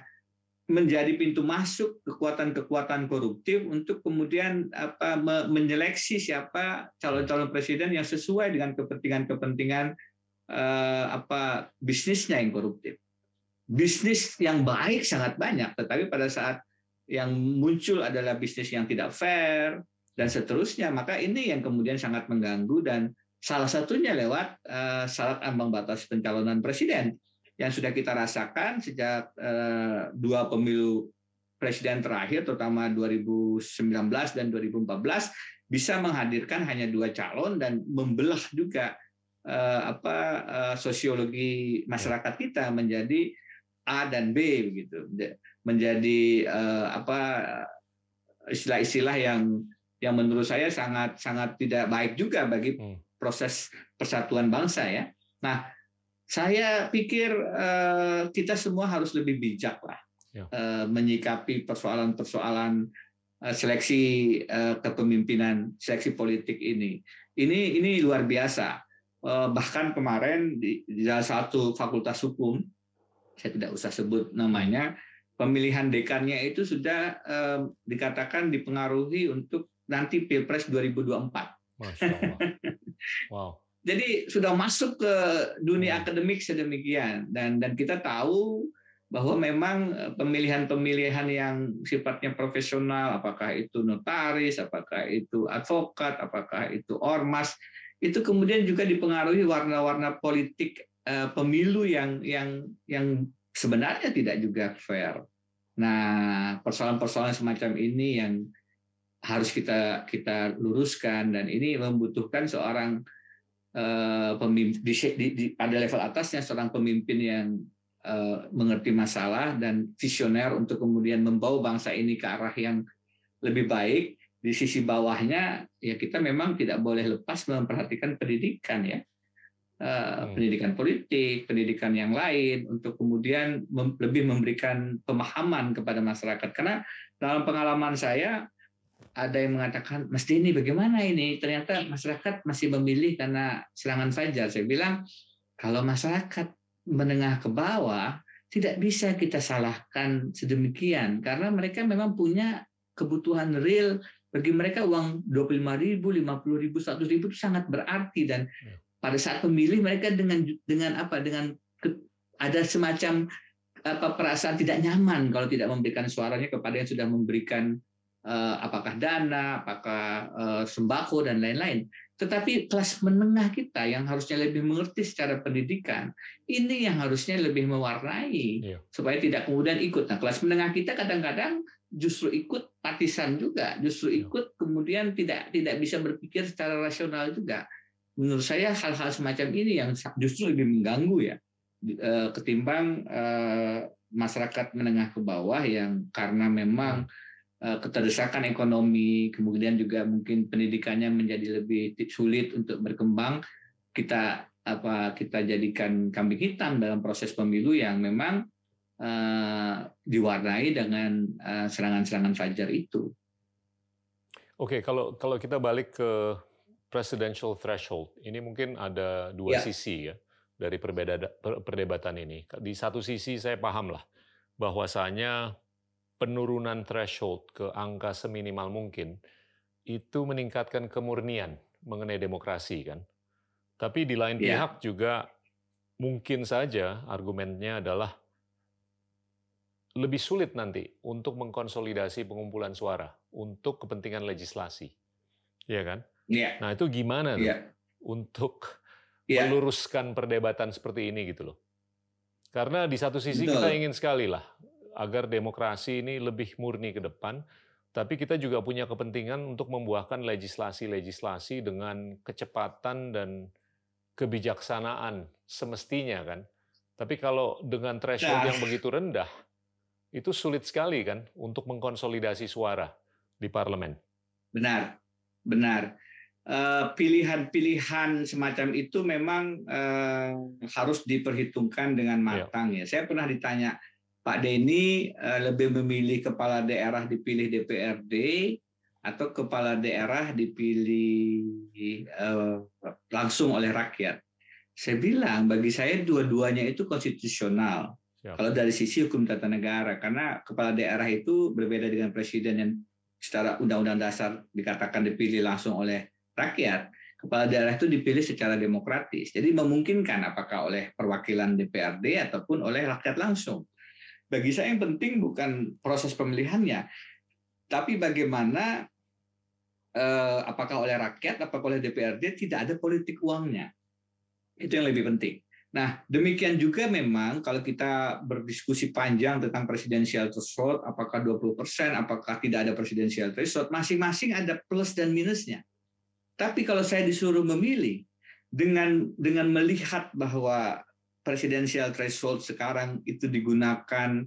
menjadi pintu masuk kekuatan-kekuatan koruptif untuk kemudian apa me- menyeleksi siapa calon-calon presiden yang sesuai dengan kepentingan-kepentingan eh, apa bisnisnya yang koruptif. bisnis yang baik sangat banyak, tetapi pada saat yang muncul adalah bisnis yang tidak fair dan seterusnya, maka ini yang kemudian sangat mengganggu dan salah satunya lewat uh, syarat ambang batas pencalonan presiden yang sudah kita rasakan sejak uh, dua pemilu presiden terakhir, terutama 2019 dan 2014, bisa menghadirkan hanya dua calon dan membelah juga uh, apa uh, sosiologi masyarakat kita menjadi A dan B begitu menjadi apa istilah-istilah yang yang menurut saya sangat sangat tidak baik juga bagi hmm. proses persatuan bangsa ya. Nah, saya pikir uh, kita semua harus lebih bijak lah ya. uh, menyikapi persoalan-persoalan uh, seleksi kepemimpinan, seleksi politik ini. Ini ini luar biasa. Bahkan kemarin di, di salah satu fakultas hukum saya tidak usah sebut namanya, pemilihan dekannya itu sudah eh, dikatakan dipengaruhi untuk nanti Pilpres 2024. Masya Allah. Wow. Jadi sudah masuk ke dunia hmm. akademik sedemikian dan dan kita tahu bahwa memang eh, pemilihan-pemilihan yang sifatnya profesional, apakah itu notaris, apakah itu advokat, apakah itu ormas, itu kemudian juga dipengaruhi warna-warna politik uh, pemilu yang yang yang sebenarnya tidak juga fair. Nah, persoalan-persoalan semacam ini yang harus kita kita luruskan dan ini membutuhkan seorang pemimpin di, di, di, pada level atasnya seorang pemimpin yang uh, mengerti masalah dan visioner untuk kemudian membawa bangsa ini ke arah yang lebih baik. Di sisi bawahnya ya kita memang tidak boleh lepas memperhatikan pendidikan ya Uh, pendidikan politik, pendidikan yang lain, untuk kemudian mem lebih memberikan pemahaman kepada masyarakat. Karena dalam pengalaman saya ada yang mengatakan, mesti ini bagaimana ini? Ternyata masyarakat masih memilih karena serangan fajar. Saya bilang, kalau masyarakat menengah ke bawah, tidak bisa kita salahkan sedemikian karena mereka memang punya kebutuhan real bagi mereka uang 25 ribu, 50 ribu, 100 ribu itu sangat berarti dan ya pada saat pemilih mereka dengan dengan apa dengan ada semacam apa perasaan tidak nyaman kalau tidak memberikan suaranya kepada yang sudah memberikan apakah dana, apakah uh, sembako dan lain-lain. Tetapi kelas menengah kita yang harusnya lebih mengerti secara pendidikan, ini yang harusnya lebih mewarnai iya. supaya tidak kemudian ikut. Nah, kelas menengah kita kadang-kadang justru ikut partisan juga, justru iya. ikut kemudian tidak tidak bisa berpikir secara rasional juga menurut saya hal-hal semacam ini yang justru lebih mengganggu ya eh, ketimbang eh, masyarakat menengah ke bawah yang karena memang eh, keterdesakan ekonomi kemudian juga mungkin pendidikannya menjadi lebih sulit untuk berkembang kita apa kita jadikan kambing hitam dalam proses pemilu yang memang uh, diwarnai dengan serangan-serangan uh, fajar itu. Oke, kalau kalau kita balik ke presidential threshold. Ini mungkin ada dua ya. sisi ya dari perbeda, perdebatan ini. Di satu sisi saya paham lah bahwasanya penurunan threshold ke angka seminimal mungkin itu meningkatkan kemurnian mengenai demokrasi kan. Tapi di lain ya. pihak juga mungkin saja argumennya adalah lebih sulit nanti untuk mengkonsolidasi pengumpulan suara untuk kepentingan legislasi. Iya kan? Yeah. Nah itu gimana yeah. untuk yeah. meluruskan perdebatan seperti ini gitu loh? Karena di satu sisi Betul. kita ingin sekali lah agar demokrasi ini lebih murni ke depan, tapi kita juga punya kepentingan untuk membuahkan legislasi-legislasi dengan kecepatan dan kebijaksanaan semestinya kan. Tapi kalau dengan threshold nah. yang begitu rendah, itu sulit sekali kan untuk mengkonsolidasi suara di parlemen. Benar, benar. Eh, pilihan-pilihan semacam itu memang uh, harus diperhitungkan dengan iya. matang ya. Saya pernah ditanya Pak Denny uh, lebih memilih kepala daerah dipilih DPRD atau kepala daerah dipilih uh, langsung oleh rakyat. Saya bilang bagi saya dua-duanya itu konstitusional. Siap. Kalau dari sisi hukum tata negara, karena kepala daerah itu berbeda dengan presiden yang secara undang-undang dasar dikatakan dipilih langsung oleh rakyat. kepala daerah itu dipilih secara demokratis. Jadi memungkinkan apakah oleh perwakilan DPRD ataupun oleh rakyat langsung. Bagi saya yang penting bukan proses pemilihannya, tapi bagaimana eh, apakah oleh rakyat, apakah oleh DPRD tidak ada politik uangnya. Itu yang lebih penting. Nah, demikian juga memang kalau kita berdiskusi panjang tentang presidensial threshold, apakah 20 persen, apakah tidak ada presidensial threshold, masing-masing ada plus dan minusnya. Tapi kalau saya disuruh memilih, dengan dengan melihat bahwa presidensial threshold sekarang itu digunakan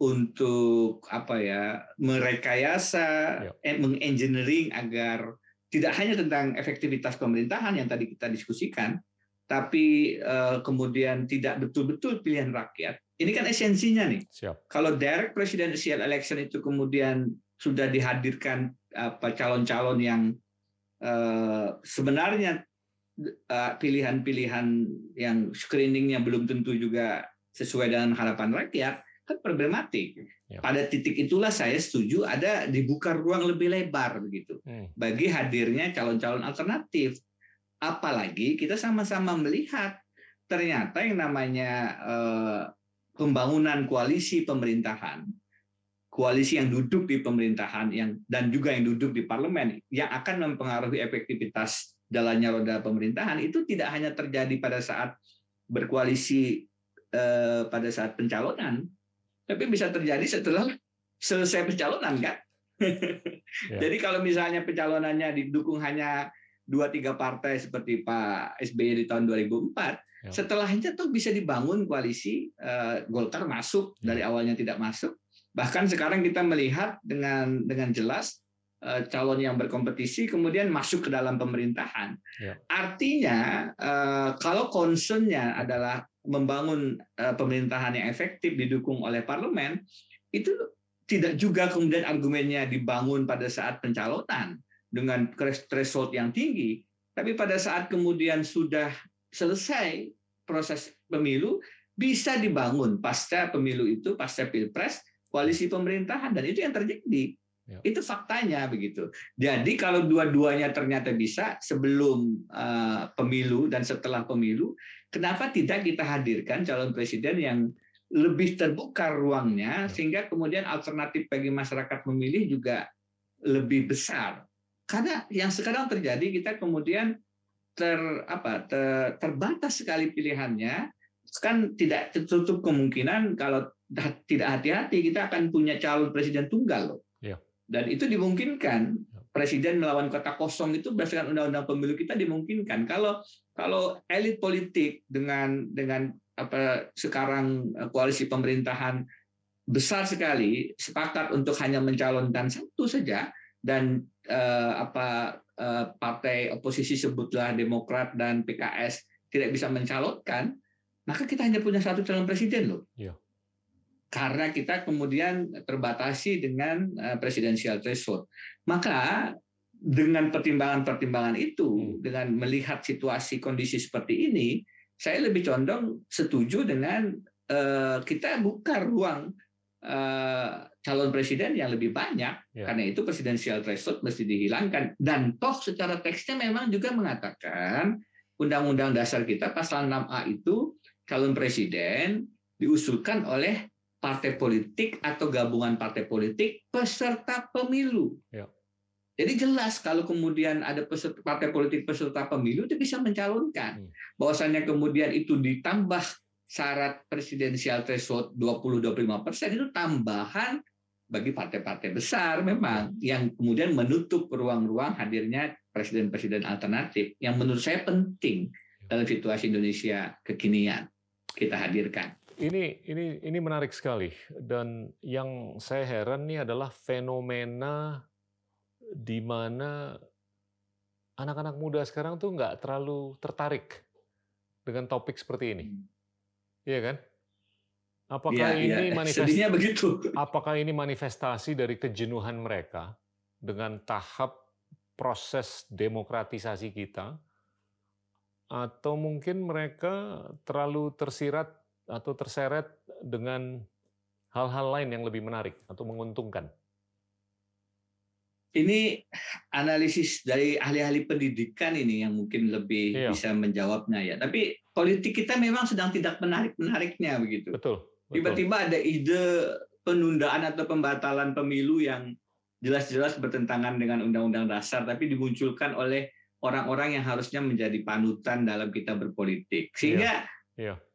untuk apa ya merekayasa, Ya. eh, mengengineering agar tidak hanya tentang efektivitas pemerintahan yang tadi kita diskusikan, tapi eh, kemudian tidak betul-betul pilihan rakyat. Ini kan esensinya nih. Siap. Kalau direct presidential election itu kemudian sudah dihadirkan apa calon-calon yang eh, sebenarnya pilihan-pilihan yang screeningnya belum tentu juga sesuai dengan harapan rakyat kan problematik. Ya. Pada titik itulah saya setuju ada dibuka ruang lebih lebar begitu Hmm. bagi hadirnya calon-calon alternatif. Apalagi kita sama-sama melihat ternyata yang namanya eh, pembangunan koalisi pemerintahan, koalisi yang duduk di pemerintahan yang dan juga yang duduk di parlemen yang akan mempengaruhi efektivitas jalannya roda pemerintahan itu tidak hanya terjadi pada saat berkoalisi eh, pada saat pencalonan, tapi bisa terjadi setelah selesai pencalonan kan. Jadi kalau misalnya pencalonannya didukung hanya dua tiga partai seperti Pak SBY di tahun 2004, Ya. setelahnya tuh bisa dibangun koalisi eh, Golkar masuk Ya. dari awalnya tidak masuk. Bahkan sekarang kita melihat dengan dengan jelas calon yang berkompetisi kemudian masuk ke dalam pemerintahan. Ya. Artinya eh, kalau concernnya adalah membangun eh, pemerintahan yang efektif didukung oleh parlemen, itu tidak juga kemudian argumennya dibangun pada saat pencalonan dengan threshold yang tinggi, tapi pada saat kemudian sudah selesai proses pemilu bisa dibangun pasca pemilu itu pasca pilpres koalisi pemerintahan dan itu yang terjadi. Itu faktanya begitu. Jadi kalau dua-duanya ternyata bisa sebelum uh, pemilu dan setelah pemilu kenapa tidak kita hadirkan calon presiden yang lebih terbuka ruangnya sehingga kemudian alternatif bagi masyarakat memilih juga lebih besar? Karena yang sekarang terjadi kita kemudian ter apa ter- terbatas sekali pilihannya. Kan tidak tertutup kemungkinan kalau tidak hati-hati kita akan punya calon presiden tunggal loh. Ya. Dan itu dimungkinkan presiden melawan kota kosong itu berdasarkan undang-undang pemilu kita dimungkinkan kalau kalau elit politik dengan dengan apa sekarang eh, koalisi pemerintahan besar sekali sepakat untuk hanya mencalonkan satu saja dan eh, apa eh, partai oposisi sebutlah Demokrat dan PKS tidak bisa mencalonkan, maka kita hanya punya satu calon presiden loh. Iya. Karena kita kemudian terbatasi dengan eh, presidensial threshold. Maka dengan pertimbangan-pertimbangan itu, dengan melihat situasi kondisi seperti ini, saya lebih condong setuju dengan eh, kita buka ruang eh, calon presiden yang lebih banyak Ya. karena itu presidensial threshold mesti dihilangkan dan toh secara teksnya memang juga mengatakan undang-undang dasar kita pasal 6A itu calon presiden diusulkan oleh partai politik atau gabungan partai politik peserta pemilu. Ya. Jadi jelas kalau kemudian ada peserta, partai politik peserta pemilu itu bisa mencalonkan. Hmm. Bahwasannya kemudian itu ditambah syarat presidensial threshold 20-25 persen itu tambahan bagi partai-partai besar memang yang kemudian menutup ruang-ruang hadirnya presiden-presiden alternatif yang menurut saya penting dalam situasi Indonesia kekinian kita hadirkan. Ini ini ini menarik sekali dan yang saya heran nih adalah fenomena di mana anak-anak muda sekarang tuh nggak terlalu tertarik dengan topik seperti ini, iya kan? Apakah Iya, ini iya. manifestasi? Begitu. Apakah ini manifestasi dari kejenuhan mereka dengan tahap proses demokratisasi kita, atau mungkin mereka terlalu tersirat atau terseret dengan hal-hal lain yang lebih menarik atau menguntungkan? ini analisis dari ahli-ahli pendidikan ini yang mungkin lebih Iya. bisa menjawabnya ya. Tapi politik kita memang sedang tidak menarik-menariknya begitu. Betul. Tiba-tiba ada ide penundaan atau pembatalan pemilu yang jelas-jelas bertentangan dengan undang-undang dasar tapi dimunculkan oleh orang-orang yang harusnya menjadi panutan dalam kita berpolitik. Sehingga Iya.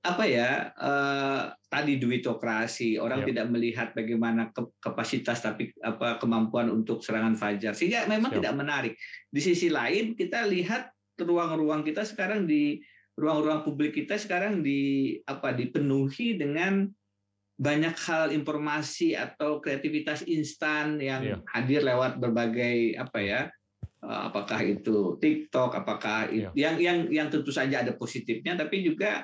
Apa ya eh, tadi duitokrasi orang Iya. tidak melihat bagaimana ke- kapasitas tapi apa kemampuan untuk serangan fajar sehingga memang Siap. tidak menarik. Di sisi lain kita lihat ruang-ruang kita sekarang di ruang-ruang publik kita sekarang di apa dipenuhi dengan banyak hal informasi atau kreativitas instan yang Iya. hadir lewat berbagai apa ya eh, apakah itu TikTok apakah it- yang yang yang tentu saja ada positifnya tapi juga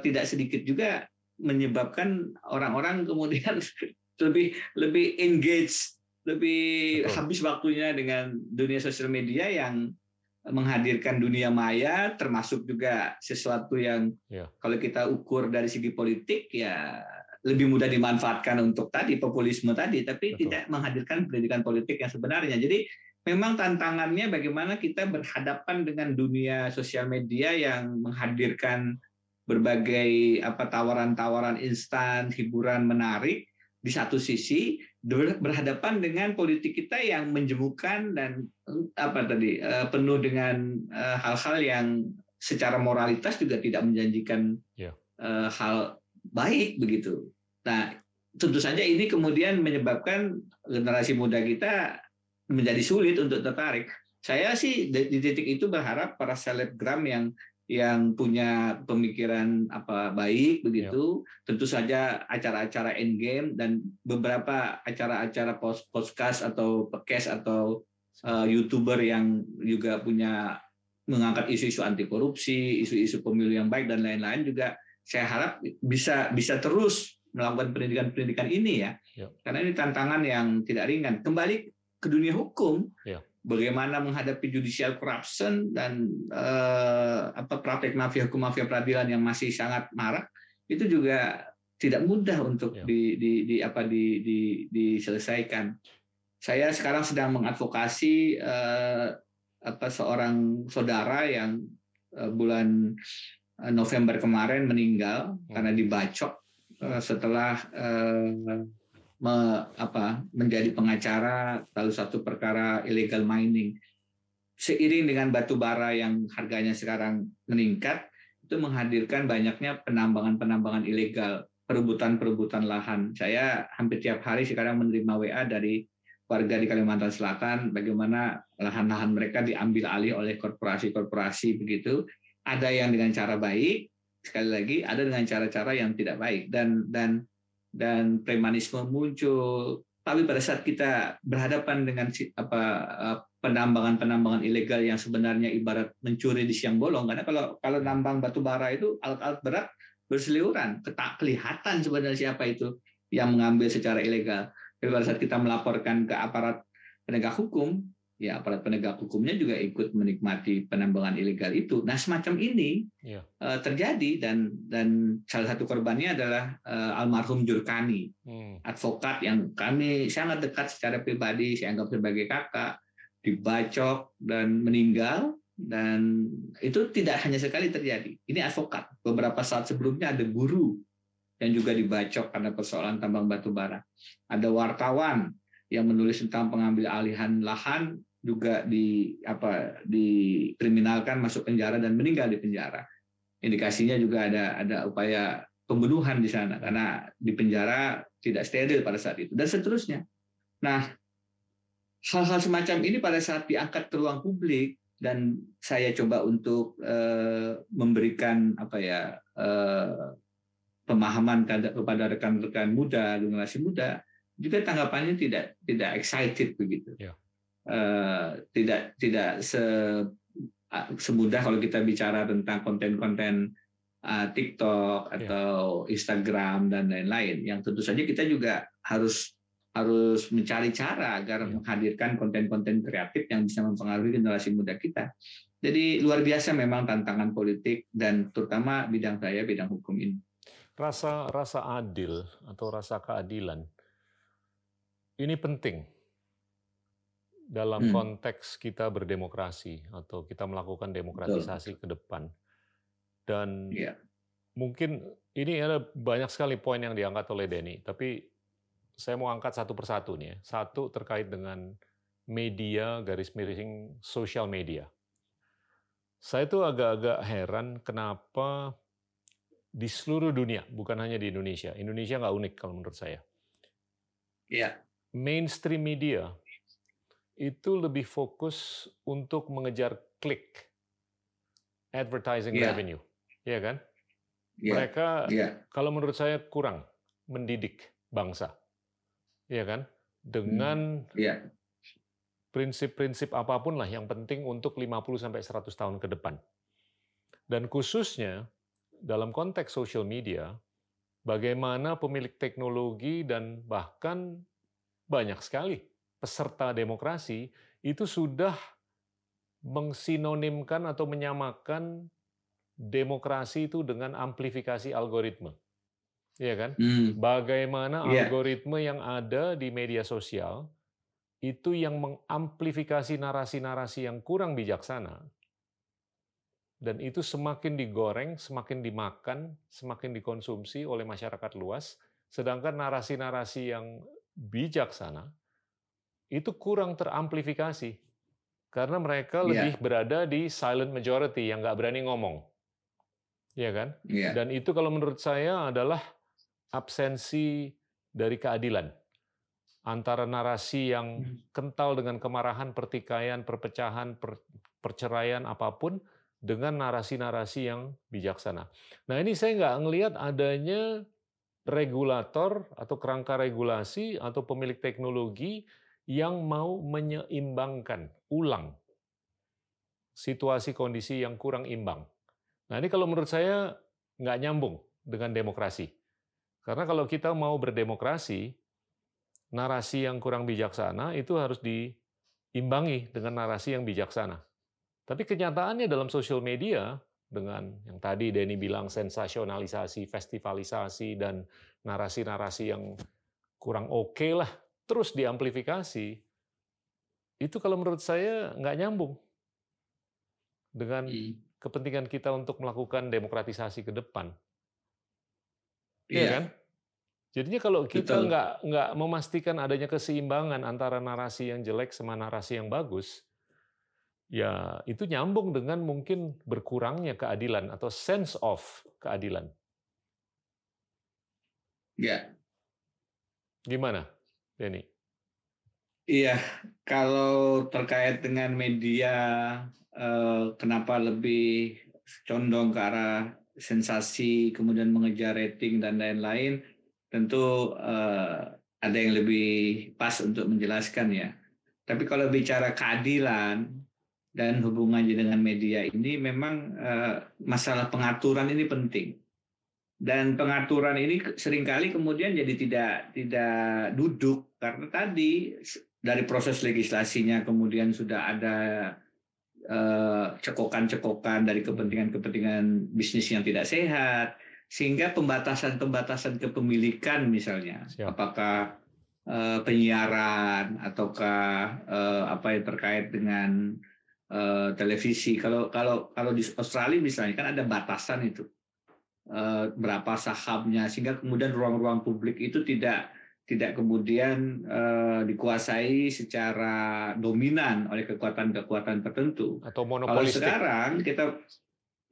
tidak sedikit juga menyebabkan orang-orang kemudian lebih lebih engage lebih Betul. habis waktunya dengan dunia sosial media yang menghadirkan dunia maya termasuk juga sesuatu yang Ya. kalau kita ukur dari segi politik ya lebih mudah dimanfaatkan untuk tadi populisme tadi tapi Betul. tidak menghadirkan pendidikan politik yang sebenarnya jadi memang tantangannya bagaimana kita berhadapan dengan dunia sosial media yang menghadirkan berbagai apa tawaran-tawaran instan hiburan menarik di satu sisi ber- berhadapan dengan politik kita yang menjemukan dan apa tadi eh, penuh dengan eh, hal-hal yang secara moralitas juga tidak menjanjikan Ya. eh, hal baik begitu. Nah, tentu saja ini kemudian menyebabkan generasi muda kita menjadi sulit untuk tertarik. Saya sih di titik itu berharap para selebgram yang yang punya pemikiran apa baik begitu, tentu saja acara-acara endgame dan beberapa acara-acara post podcast atau podcast atau eh, youtuber yang juga punya mengangkat isu-isu anti korupsi, isu-isu pemilu yang baik dan lain-lain juga saya harap bisa bisa terus melakukan pendidikan-pendidikan ini ya. Ya. Karena ini tantangan yang tidak ringan. Kembali ke dunia hukum, Ya. Bagaimana menghadapi judicial corruption dan eh, apa praktek mafia hukum mafia peradilan yang masih sangat marak itu juga tidak mudah untuk Ya. di, di, di apa di, di, diselesaikan. Saya sekarang sedang mengadvokasi eh, apa seorang saudara yang eh, bulan November kemarin meninggal karena dibacok eh, setelah eh, me- apa, menjadi pengacara lalu satu perkara illegal mining. Seiring dengan batu bara yang harganya sekarang meningkat, itu menghadirkan banyaknya penambangan-penambangan ilegal, perebutan-perebutan lahan. Saya hampir tiap hari sekarang menerima WA dari warga di Kalimantan Selatan bagaimana lahan-lahan mereka diambil alih oleh korporasi-korporasi begitu. Ada yang dengan cara baik, sekali lagi ada dengan cara-cara yang tidak baik dan dan dan premanisme muncul. Tapi pada saat kita berhadapan dengan apa eh, penambangan-penambangan ilegal yang sebenarnya ibarat mencuri di siang bolong, karena kalau kalau nambang batu bara itu alat-alat berat berseliweran, tak kelihatan sebenarnya siapa itu yang mengambil secara ilegal. Tapi pada saat kita melaporkan ke aparat penegak hukum, ya aparat penegak hukumnya juga ikut menikmati penambangan ilegal itu. Nah semacam ini Iya. eh, terjadi dan dan salah satu korbannya adalah eh, almarhum Jurkani, Hmm. advokat yang kami sangat dekat secara pribadi, saya anggap sebagai kakak, dibacok dan meninggal dan itu tidak hanya sekali terjadi. Ini advokat. Beberapa saat sebelumnya ada guru yang juga dibacok karena persoalan tambang batu bara. Ada wartawan yang menulis tentang pengambil alihan lahan juga di apa dikriminalkan masuk penjara dan meninggal di penjara. Indikasinya juga ada ada upaya pembunuhan di sana karena di penjara tidak steril pada saat itu dan seterusnya. Nah, hal-hal semacam ini pada saat diangkat ke ruang publik dan saya coba untuk eh, memberikan apa ya eh, pemahaman kepada rekan-rekan muda, generasi muda, juga tanggapannya tidak tidak excited begitu. Ya. Eh, tidak tidak se ah, semudah kalau kita bicara tentang konten-konten ah, TikTok atau Instagram dan lain-lain. Yang tentu saja kita juga harus harus mencari cara agar Ya. menghadirkan konten-konten kreatif yang bisa mempengaruhi generasi muda kita. Jadi luar biasa memang tantangan politik dan terutama bidang saya bidang hukum ini. Rasa rasa adil atau rasa keadilan ini penting dalam Hmm. konteks kita berdemokrasi atau kita melakukan demokratisasi ke depan. Dan Iya. mungkin ini ada banyak sekali poin yang diangkat oleh Denny, tapi saya mau angkat satu persatu nih ya. Satu terkait dengan media garis miring sosial media. Saya tuh agak-agak heran kenapa di seluruh dunia, bukan hanya di Indonesia. Indonesia nggak unik kalau menurut saya. Iya. Mainstream media itu lebih fokus untuk mengejar klik, advertising Iya. revenue, ya kan? Iya. Mereka Iya. kalau menurut saya kurang mendidik bangsa, ya kan? Dengan Iya. prinsip-prinsip apa pun lah yang penting untuk 50 sampai 100 tahun ke depan. Dan khususnya dalam konteks social media, bagaimana pemilik teknologi dan bahkan banyak sekali peserta demokrasi itu sudah mengsinonimkan atau menyamakan demokrasi itu dengan amplifikasi algoritma. Iya kan? Hmm. Bagaimana Iya. algoritma yang ada di media sosial itu yang mengamplifikasi narasi-narasi yang kurang bijaksana. Dan itu semakin digoreng, semakin dimakan, semakin dikonsumsi oleh masyarakat luas, sedangkan narasi-narasi yang bijaksana itu kurang teramplifikasi karena mereka Iya. lebih berada di silent majority yang nggak berani ngomong, ya kan? Iya. Dan itu kalau menurut saya adalah absensi dari keadilan antara narasi yang kental dengan kemarahan, pertikaian, perpecahan, per- perceraian apa pun dengan narasi-narasi yang bijaksana. Nah ini saya nggak ngelihat adanya regulator atau kerangka regulasi atau pemilik teknologi yang mau menyeimbangkan ulang situasi kondisi yang kurang imbang. Nah ini kalau menurut saya nggak nyambung dengan demokrasi. Karena kalau kita mau berdemokrasi, narasi yang kurang bijaksana itu harus diimbangi dengan narasi yang bijaksana. Tapi kenyataannya dalam sosial media, dengan yang tadi Denny bilang sensasionalisasi, festivalisasi, dan narasi-narasi yang kurang oke lah, terus diamplifikasi, itu kalau menurut saya nggak nyambung dengan Hmm. kepentingan kita untuk melakukan demokratisasi ke depan. Iya Iya. kan? Jadinya kalau kita Betul. nggak nggak memastikan adanya keseimbangan antara narasi yang jelek sama narasi yang bagus, ya itu nyambung dengan mungkin berkurangnya keadilan atau sense of keadilan. Iya. Gimana, Denny? Iya, kalau terkait dengan media, eh, kenapa lebih condong ke arah sensasi, kemudian mengejar rating dan lain-lain, tentu eh, ada yang lebih pas untuk menjelaskan ya. Tapi kalau bicara keadilan dan hubungannya dengan media ini, memang eh, masalah pengaturan ini penting. Dan pengaturan ini sering kali kemudian jadi tidak tidak duduk. Karena tadi dari proses legislasinya kemudian sudah ada eh, cekokan-cekokan dari kepentingan-kepentingan bisnis yang tidak sehat. Sehingga pembatasan-pembatasan kepemilikan misalnya. Siap. apakah eh, penyiaran ataukah eh, apa yang terkait dengan eh, televisi. Kalau kalau kalau di Australia misalnya kan ada batasan itu berapa sahamnya sehingga kemudian ruang-ruang publik itu tidak tidak kemudian eh, dikuasai secara dominan oleh kekuatan-kekuatan tertentu. Atau Kalau monopolistik? sekarang kita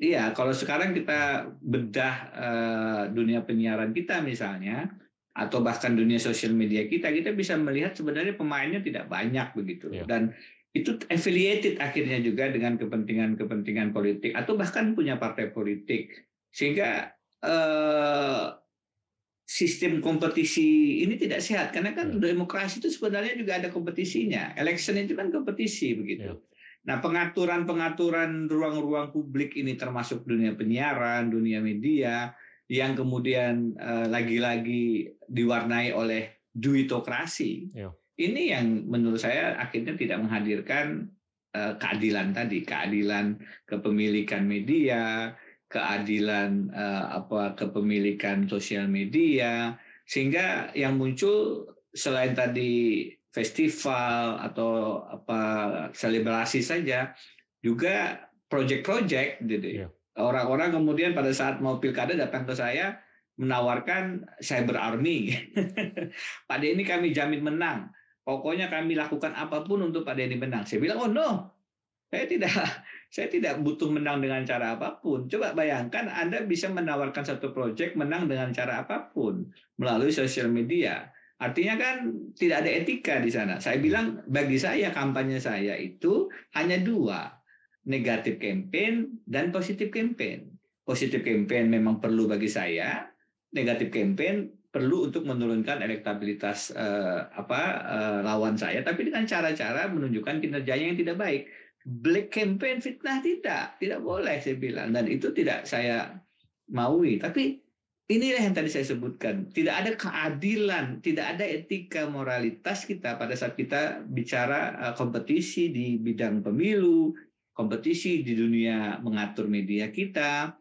iya, kalau sekarang kita bedah eh, dunia penyiaran kita misalnya atau bahkan dunia sosial media kita, kita bisa melihat sebenarnya pemainnya tidak banyak begitu. Iya. Dan itu affiliated akhirnya juga dengan kepentingan-kepentingan politik atau bahkan punya partai politik. Sehingga eh, sistem kompetisi ini tidak sehat karena kan Ya. demokrasi itu sebenarnya juga ada kompetisinya. Election itu kan kompetisi begitu. Ya. Nah, pengaturan-pengaturan ruang-ruang publik ini termasuk dunia penyiaran, dunia media yang kemudian eh, lagi-lagi diwarnai oleh duitokrasi. Ya. Ini yang menurut saya akhirnya tidak menghadirkan eh, keadilan tadi, keadilan kepemilikan media, keadilan eh, apa kepemilikan sosial media sehingga yang muncul selain tadi festival atau apa selebrasi saja, juga project-project gitu. Iya. Orang-orang kemudian pada saat mau pilkada datang ke saya menawarkan cyber army. Pak Denny kami jamin menang. Pokoknya kami lakukan apa pun untuk Pak Denny menang. Saya bilang, oh no, saya tidak saya tidak butuh menang dengan cara apa pun. Coba bayangkan Anda bisa menawarkan satu proyek menang dengan cara apa pun melalui sosial media. Artinya kan tidak ada etika di sana. Saya bilang bagi saya kampanye saya itu hanya dua, negatif campaign dan positif campaign. Positif campaign memang perlu bagi saya, negatif campaign perlu untuk menurunkan elektabilitas eh, apa eh, lawan saya, tapi dengan cara-cara menunjukkan kinerjanya yang tidak baik black campaign fitnah tidak tidak boleh saya bilang. Dan itu tidak saya maui. Tapi inilah yang tadi saya sebutkan. Tidak ada keadilan tidak ada etika moralitas kita pada saat kita bicara uh, kompetisi di bidang pemilu kompetisi di dunia mengatur media kita.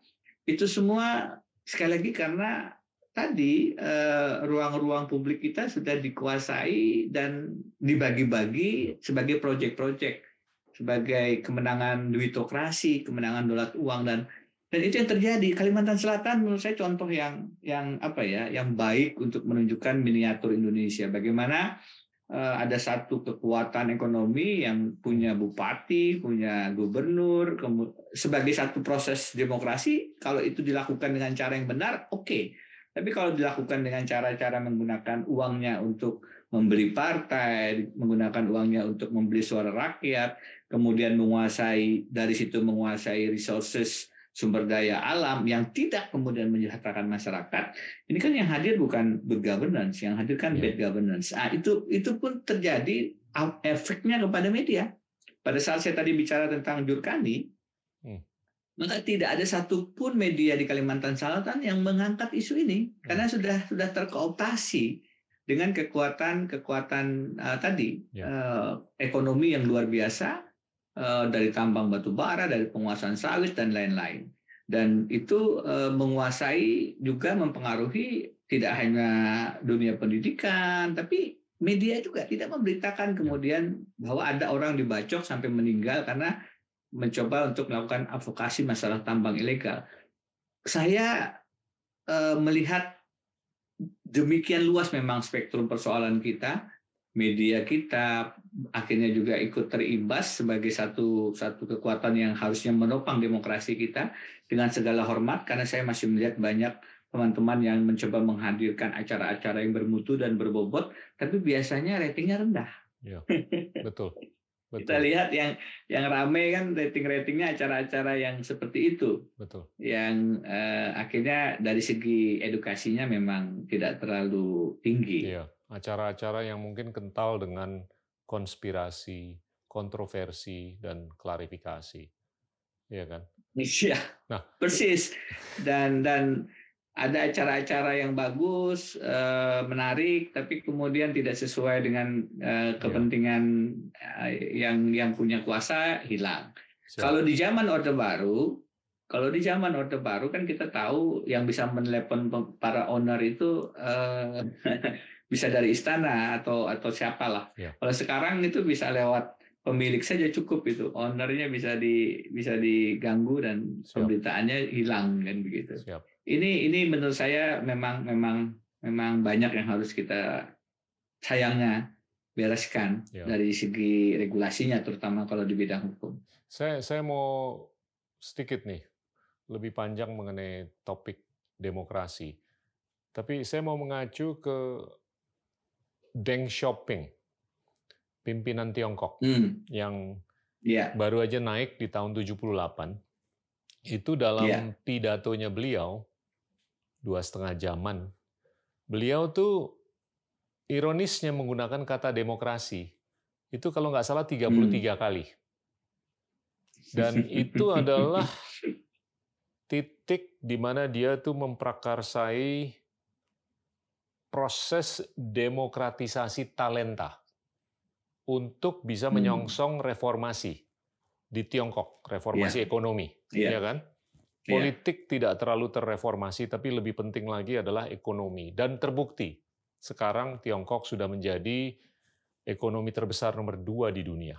Itu semua sekali lagi karena tadi uh, ruang-ruang publik kita sudah dikuasai dan dibagi-bagi sebagai proyek-proyek sebagai kemenangan duitokrasi, kemenangan dolar uang dan dan itu yang terjadi Kalimantan Selatan menurut saya contoh yang yang apa ya yang baik untuk menunjukkan miniatur Indonesia bagaimana uh, ada satu kekuatan ekonomi yang punya bupati punya gubernur sebagai satu proses demokrasi kalau itu dilakukan dengan cara yang benar oke okay. tapi kalau dilakukan dengan cara-cara menggunakan uangnya untuk membeli partai menggunakan uangnya untuk membeli suara rakyat kemudian menguasai dari situ menguasai resources sumber daya alam yang tidak kemudian menyejahterakan masyarakat ini kan yang hadir bukan good governance yang hadir kan yeah. bad governance nah, itu itu pun terjadi efeknya kepada media pada saat saya tadi bicara tentang Jurkani hmm. maka tidak ada satupun media di Kalimantan Selatan yang mengangkat isu ini hmm. karena sudah sudah terkooptasi dengan kekuatan kekuatan uh, tadi yeah. Ya. uh, ekonomi yang luar biasa dari tambang batu bara, dari penguasaan sawit dan lain-lain. Dan itu eh, menguasai juga mempengaruhi tidak hanya dunia pendidikan, tapi media juga tidak memberitakan kemudian bahwa ada orang dibacok sampai meninggal karena mencoba untuk melakukan advokasi masalah tambang ilegal. Saya eh, melihat demikian luas memang spektrum persoalan kita, media kita, akhirnya juga ikut terimbas sebagai satu satu kekuatan yang harusnya menopang demokrasi kita dengan segala hormat karena saya masih melihat banyak teman-teman yang mencoba menghadirkan acara-acara yang bermutu dan berbobot tapi biasanya ratingnya rendah. Ya, betul. Betul. Kita lihat yang yang ramai kan rating-ratingnya acara-acara yang seperti itu. Betul. Yang eh, akhirnya dari segi edukasinya memang tidak terlalu tinggi. Iya, acara-acara yang mungkin kental dengan konspirasi, kontroversi, dan klarifikasi. Iya kan? Iya. Nah, persis. Dan dan ada acara-acara yang bagus, eh, menarik, tapi kemudian tidak sesuai dengan eh, iya. kepentingan eh, yang yang punya kuasa hilang. Siap. Kalau di zaman Orde Baru, kalau di zaman Orde Baru kan kita tahu yang bisa menelepon para owner itu bisa dari istana atau atau siapalah. Ya. Kalau sekarang itu bisa lewat pemilik saja cukup itu, ownernya bisa di bisa diganggu dan Siap. pemberitaannya hilang kan begitu. Siap. Ini ini menurut saya memang memang memang banyak yang harus kita sayangnya bereskan ya. dari segi regulasinya terutama kalau di bidang hukum. Saya saya mau sedikit nih lebih panjang mengenai topik demokrasi. Tapi saya mau mengacu ke Deng Xiaoping, pimpinan Tiongkok hmm. yang yeah. baru aja naik di tahun 78. Itu dalam yeah. pidatonya beliau dua setengah jaman. Beliau tuh ironisnya menggunakan kata demokrasi. Itu kalau nggak salah 33 hmm. kali. Dan itu adalah titik di mana dia tuh memprakarsai proses demokratisasi talenta untuk bisa hmm. menyongsong reformasi di Tiongkok, reformasi yeah. ekonomi, yeah. ya kan? Iya. Politik yeah. tidak terlalu terreformasi, tapi lebih penting lagi adalah ekonomi. Dan terbukti, sekarang Tiongkok sudah menjadi ekonomi terbesar nomor dua di dunia,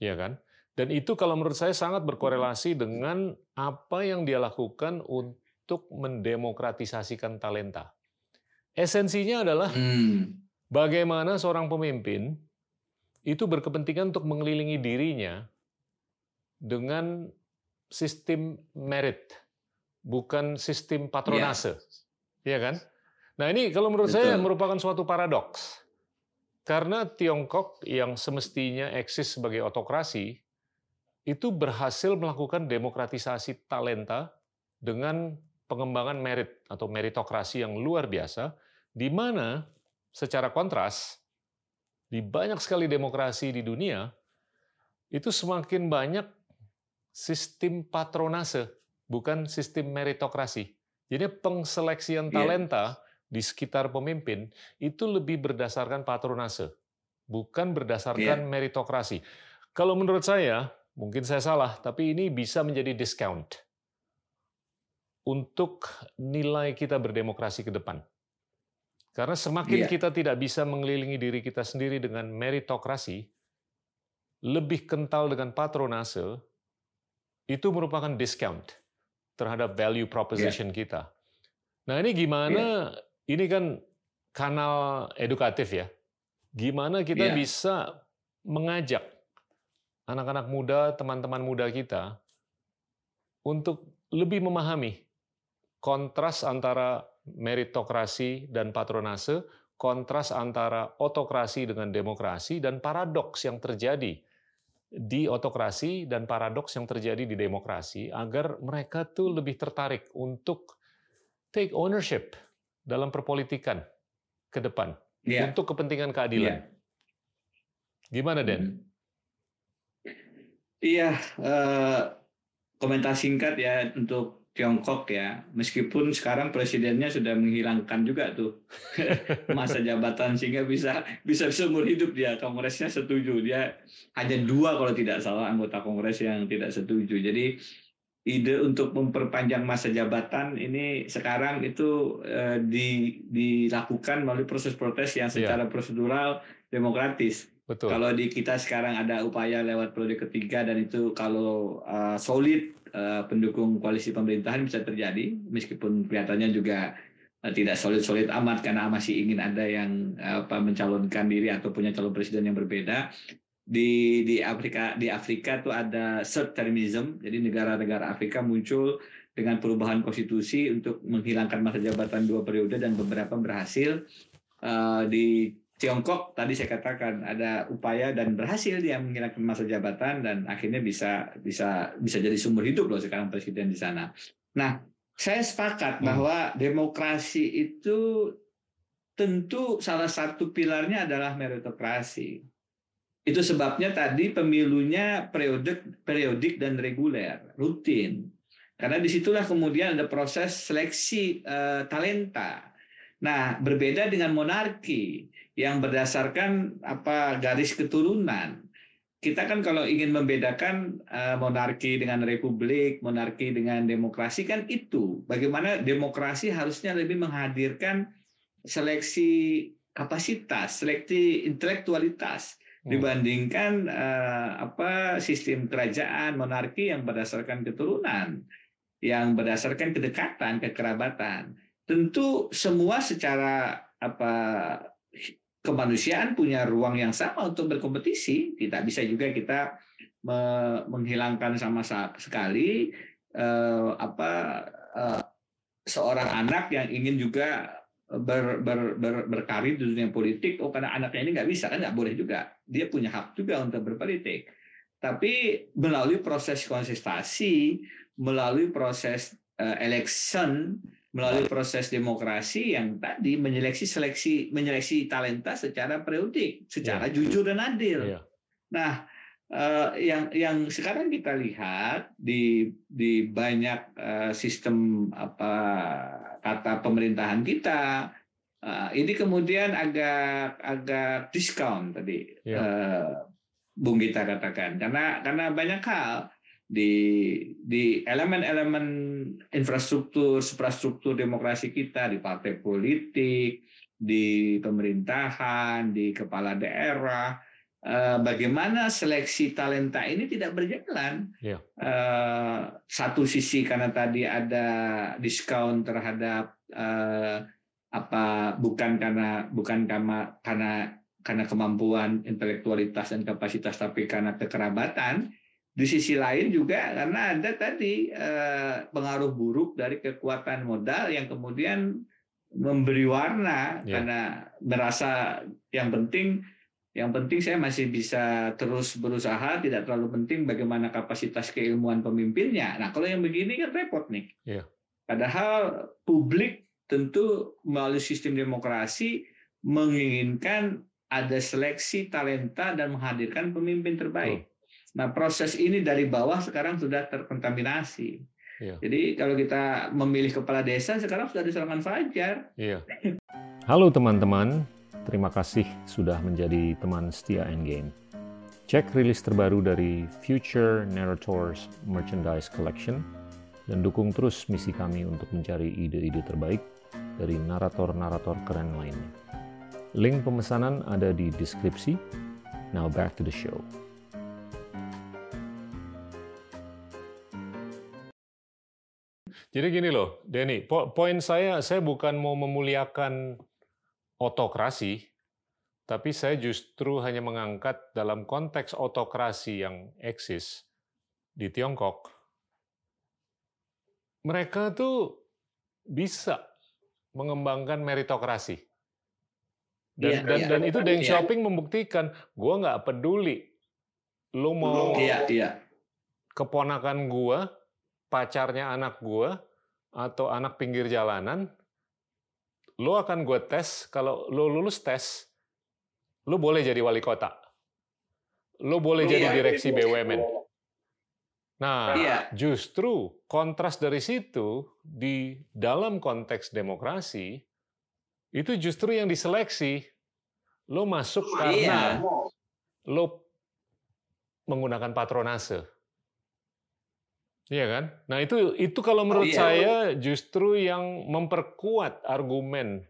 ya kan? Dan itu kalau menurut saya sangat berkorelasi dengan apa yang dia lakukan untuk mendemokratisasikan talenta. Esensinya adalah Hmm. bagaimana seorang pemimpin itu berkepentingan untuk mengelilingi dirinya dengan sistem merit, bukan sistem patronase. Iya kan? Nah ini kalau menurut saya Betul. merupakan suatu paradoks. Karena Tiongkok yang semestinya eksis sebagai otokrasi, itu berhasil melakukan demokratisasi talenta dengan pengembangan merit atau meritokrasi yang luar biasa, di mana secara kontras, di banyak sekali demokrasi di dunia, itu semakin banyak sistem patronase, bukan sistem meritokrasi. Jadi pengseleksian Iya. talenta di sekitar pemimpin itu lebih berdasarkan patronase, bukan berdasarkan meritokrasi. Kalau menurut saya, mungkin saya salah, tapi ini bisa menjadi discount untuk nilai kita berdemokrasi ke depan. Karena semakin Iya. kita tidak bisa mengelilingi diri kita sendiri dengan meritokrasi, lebih kental dengan patronase, itu merupakan discount terhadap value proposition kita. Nah ini gimana, ini kan kanal edukatif ya, gimana kita Iya. bisa mengajak anak-anak muda, teman-teman muda kita, untuk lebih memahami kontras antara meritokrasi dan patronase, kontras antara otokrasi dengan demokrasi, dan paradoks yang terjadi di otokrasi dan paradoks yang terjadi di demokrasi, agar mereka tuh lebih tertarik untuk take ownership dalam perpolitikan ke depan Iya. untuk kepentingan keadilan. Iya. Gimana, Den? Hmm. Iya, eh, komentar singkat ya untuk Tiongkok ya. Meskipun sekarang presidennya sudah menghilangkan juga tuh masa jabatan sehingga bisa bisa seumur hidup dia. Kongresnya setuju. Dia hanya dua kalau tidak salah anggota kongres yang tidak setuju. Jadi ide untuk memperpanjang masa jabatan ini sekarang itu eh, di, dilakukan melalui proses protes yang Iya. secara prosedural demokratis. Betul. Kalau di kita sekarang ada upaya lewat periode ketiga dan itu kalau uh, solid pendukung koalisi pemerintahan bisa terjadi meskipun kelihatannya juga uh, tidak solid-solid amat karena masih ingin ada yang uh, apa mencalonkan diri atau punya calon presiden yang berbeda. Di di Afrika di Afrika tuh ada third termism, jadi negara-negara Afrika muncul dengan perubahan konstitusi untuk menghilangkan masa jabatan dua periode dan beberapa berhasil Uh, di Tiongkok tadi saya katakan ada upaya dan berhasil dia menghilangkan masa jabatan dan akhirnya bisa bisa bisa jadi sumber hidup loh sekarang presiden di sana. Nah, saya sepakat Hmm. bahwa demokrasi itu tentu salah satu pilarnya adalah meritokrasi. Itu sebabnya tadi pemilunya periodik, periodik dan reguler, rutin. Karena di situlah kemudian ada proses seleksi eh, talenta. Nah, berbeda dengan monarki yang berdasarkan apa garis keturunan. Kita kan kalau ingin membedakan eh, monarki dengan republik, monarki dengan demokrasi kan itu. Bagaimana demokrasi harusnya lebih menghadirkan seleksi kapasitas, seleksi intelektualitas Hmm. dibandingkan eh, apa sistem kerajaan monarki yang berdasarkan keturunan, yang berdasarkan kedekatan, kekerabatan. Tentu semua secara apa kemanusiaan punya ruang yang sama untuk berkompetisi. Tidak bisa juga kita me- menghilangkan sama sa- sekali eh, apa eh, seorang anak yang ingin juga ber, ber, ber- berkarir di dunia politik. Oh karena anaknya ini nggak bisa kan nggak boleh juga. Dia punya hak juga untuk berpolitik. Tapi melalui proses konsistensi, melalui proses eh, election, melalui proses demokrasi yang tadi menyeleksi seleksi menyeleksi talenta secara periodik, secara jujur dan adil. Iya. Nah, eh, yang yang sekarang kita lihat di di banyak eh, sistem apa kata pemerintahan kita eh, ini kemudian agak agak diskon tadi eh, Bung Gita katakan karena karena banyak hal di di elemen-elemen infrastruktur, suprastruktur demokrasi kita di partai politik, di pemerintahan, di kepala daerah, eh, bagaimana seleksi talenta ini tidak berjalan. Eh, Satu sisi karena tadi ada diskon terhadap eh, apa bukan karena bukan karena karena karena kemampuan intelektualitas dan kapasitas tapi karena kekerabatan. Di sisi lain juga karena ada tadi eh, pengaruh buruk dari kekuatan modal yang kemudian memberi warna Ya. karena merasa yang penting yang penting saya masih bisa terus berusaha tidak terlalu penting bagaimana kapasitas keilmuan pemimpinnya. Nah kalau yang begini kan repot nih. Ya. Padahal publik tentu melalui sistem demokrasi menginginkan ada seleksi talenta dan menghadirkan pemimpin terbaik. Nah proses ini dari bawah sekarang sudah terkontaminasi. Iya. Jadi kalau kita memilih kepala desa sekarang sudah ada serangan fajar. Iya. Halo teman-teman, terima kasih sudah menjadi teman setia Endgame. Cek rilis terbaru dari Future Narrators Merchandise Collection dan dukung terus misi kami untuk mencari ide-ide terbaik dari narator-narator keren lainnya. Link pemesanan ada di deskripsi. Now back to the show. Jadi gini loh, Denny, po- poin saya, saya bukan mau memuliakan otokrasi, tapi saya justru hanya mengangkat dalam konteks otokrasi yang eksis di Tiongkok. Mereka tuh bisa mengembangkan meritokrasi. Dan, Iya, dan, iya. dan itu Deng Iya. Xiaoping membuktikan, gue nggak peduli. Lu mau Iya, iya. keponakan gua, pacarnya anak gua, atau anak pinggir jalanan, lo akan gue tes, kalau lo lulus tes, lo boleh jadi wali kota. Lo boleh jadi Iya. direksi BUMN. Nah, Iya. justru kontras dari situ, di dalam konteks demokrasi, itu justru yang diseleksi. Lo masuk karena Iya. lo menggunakan patronase. Iya kan? Nah itu itu kalau menurut Iya. saya justru yang memperkuat argumen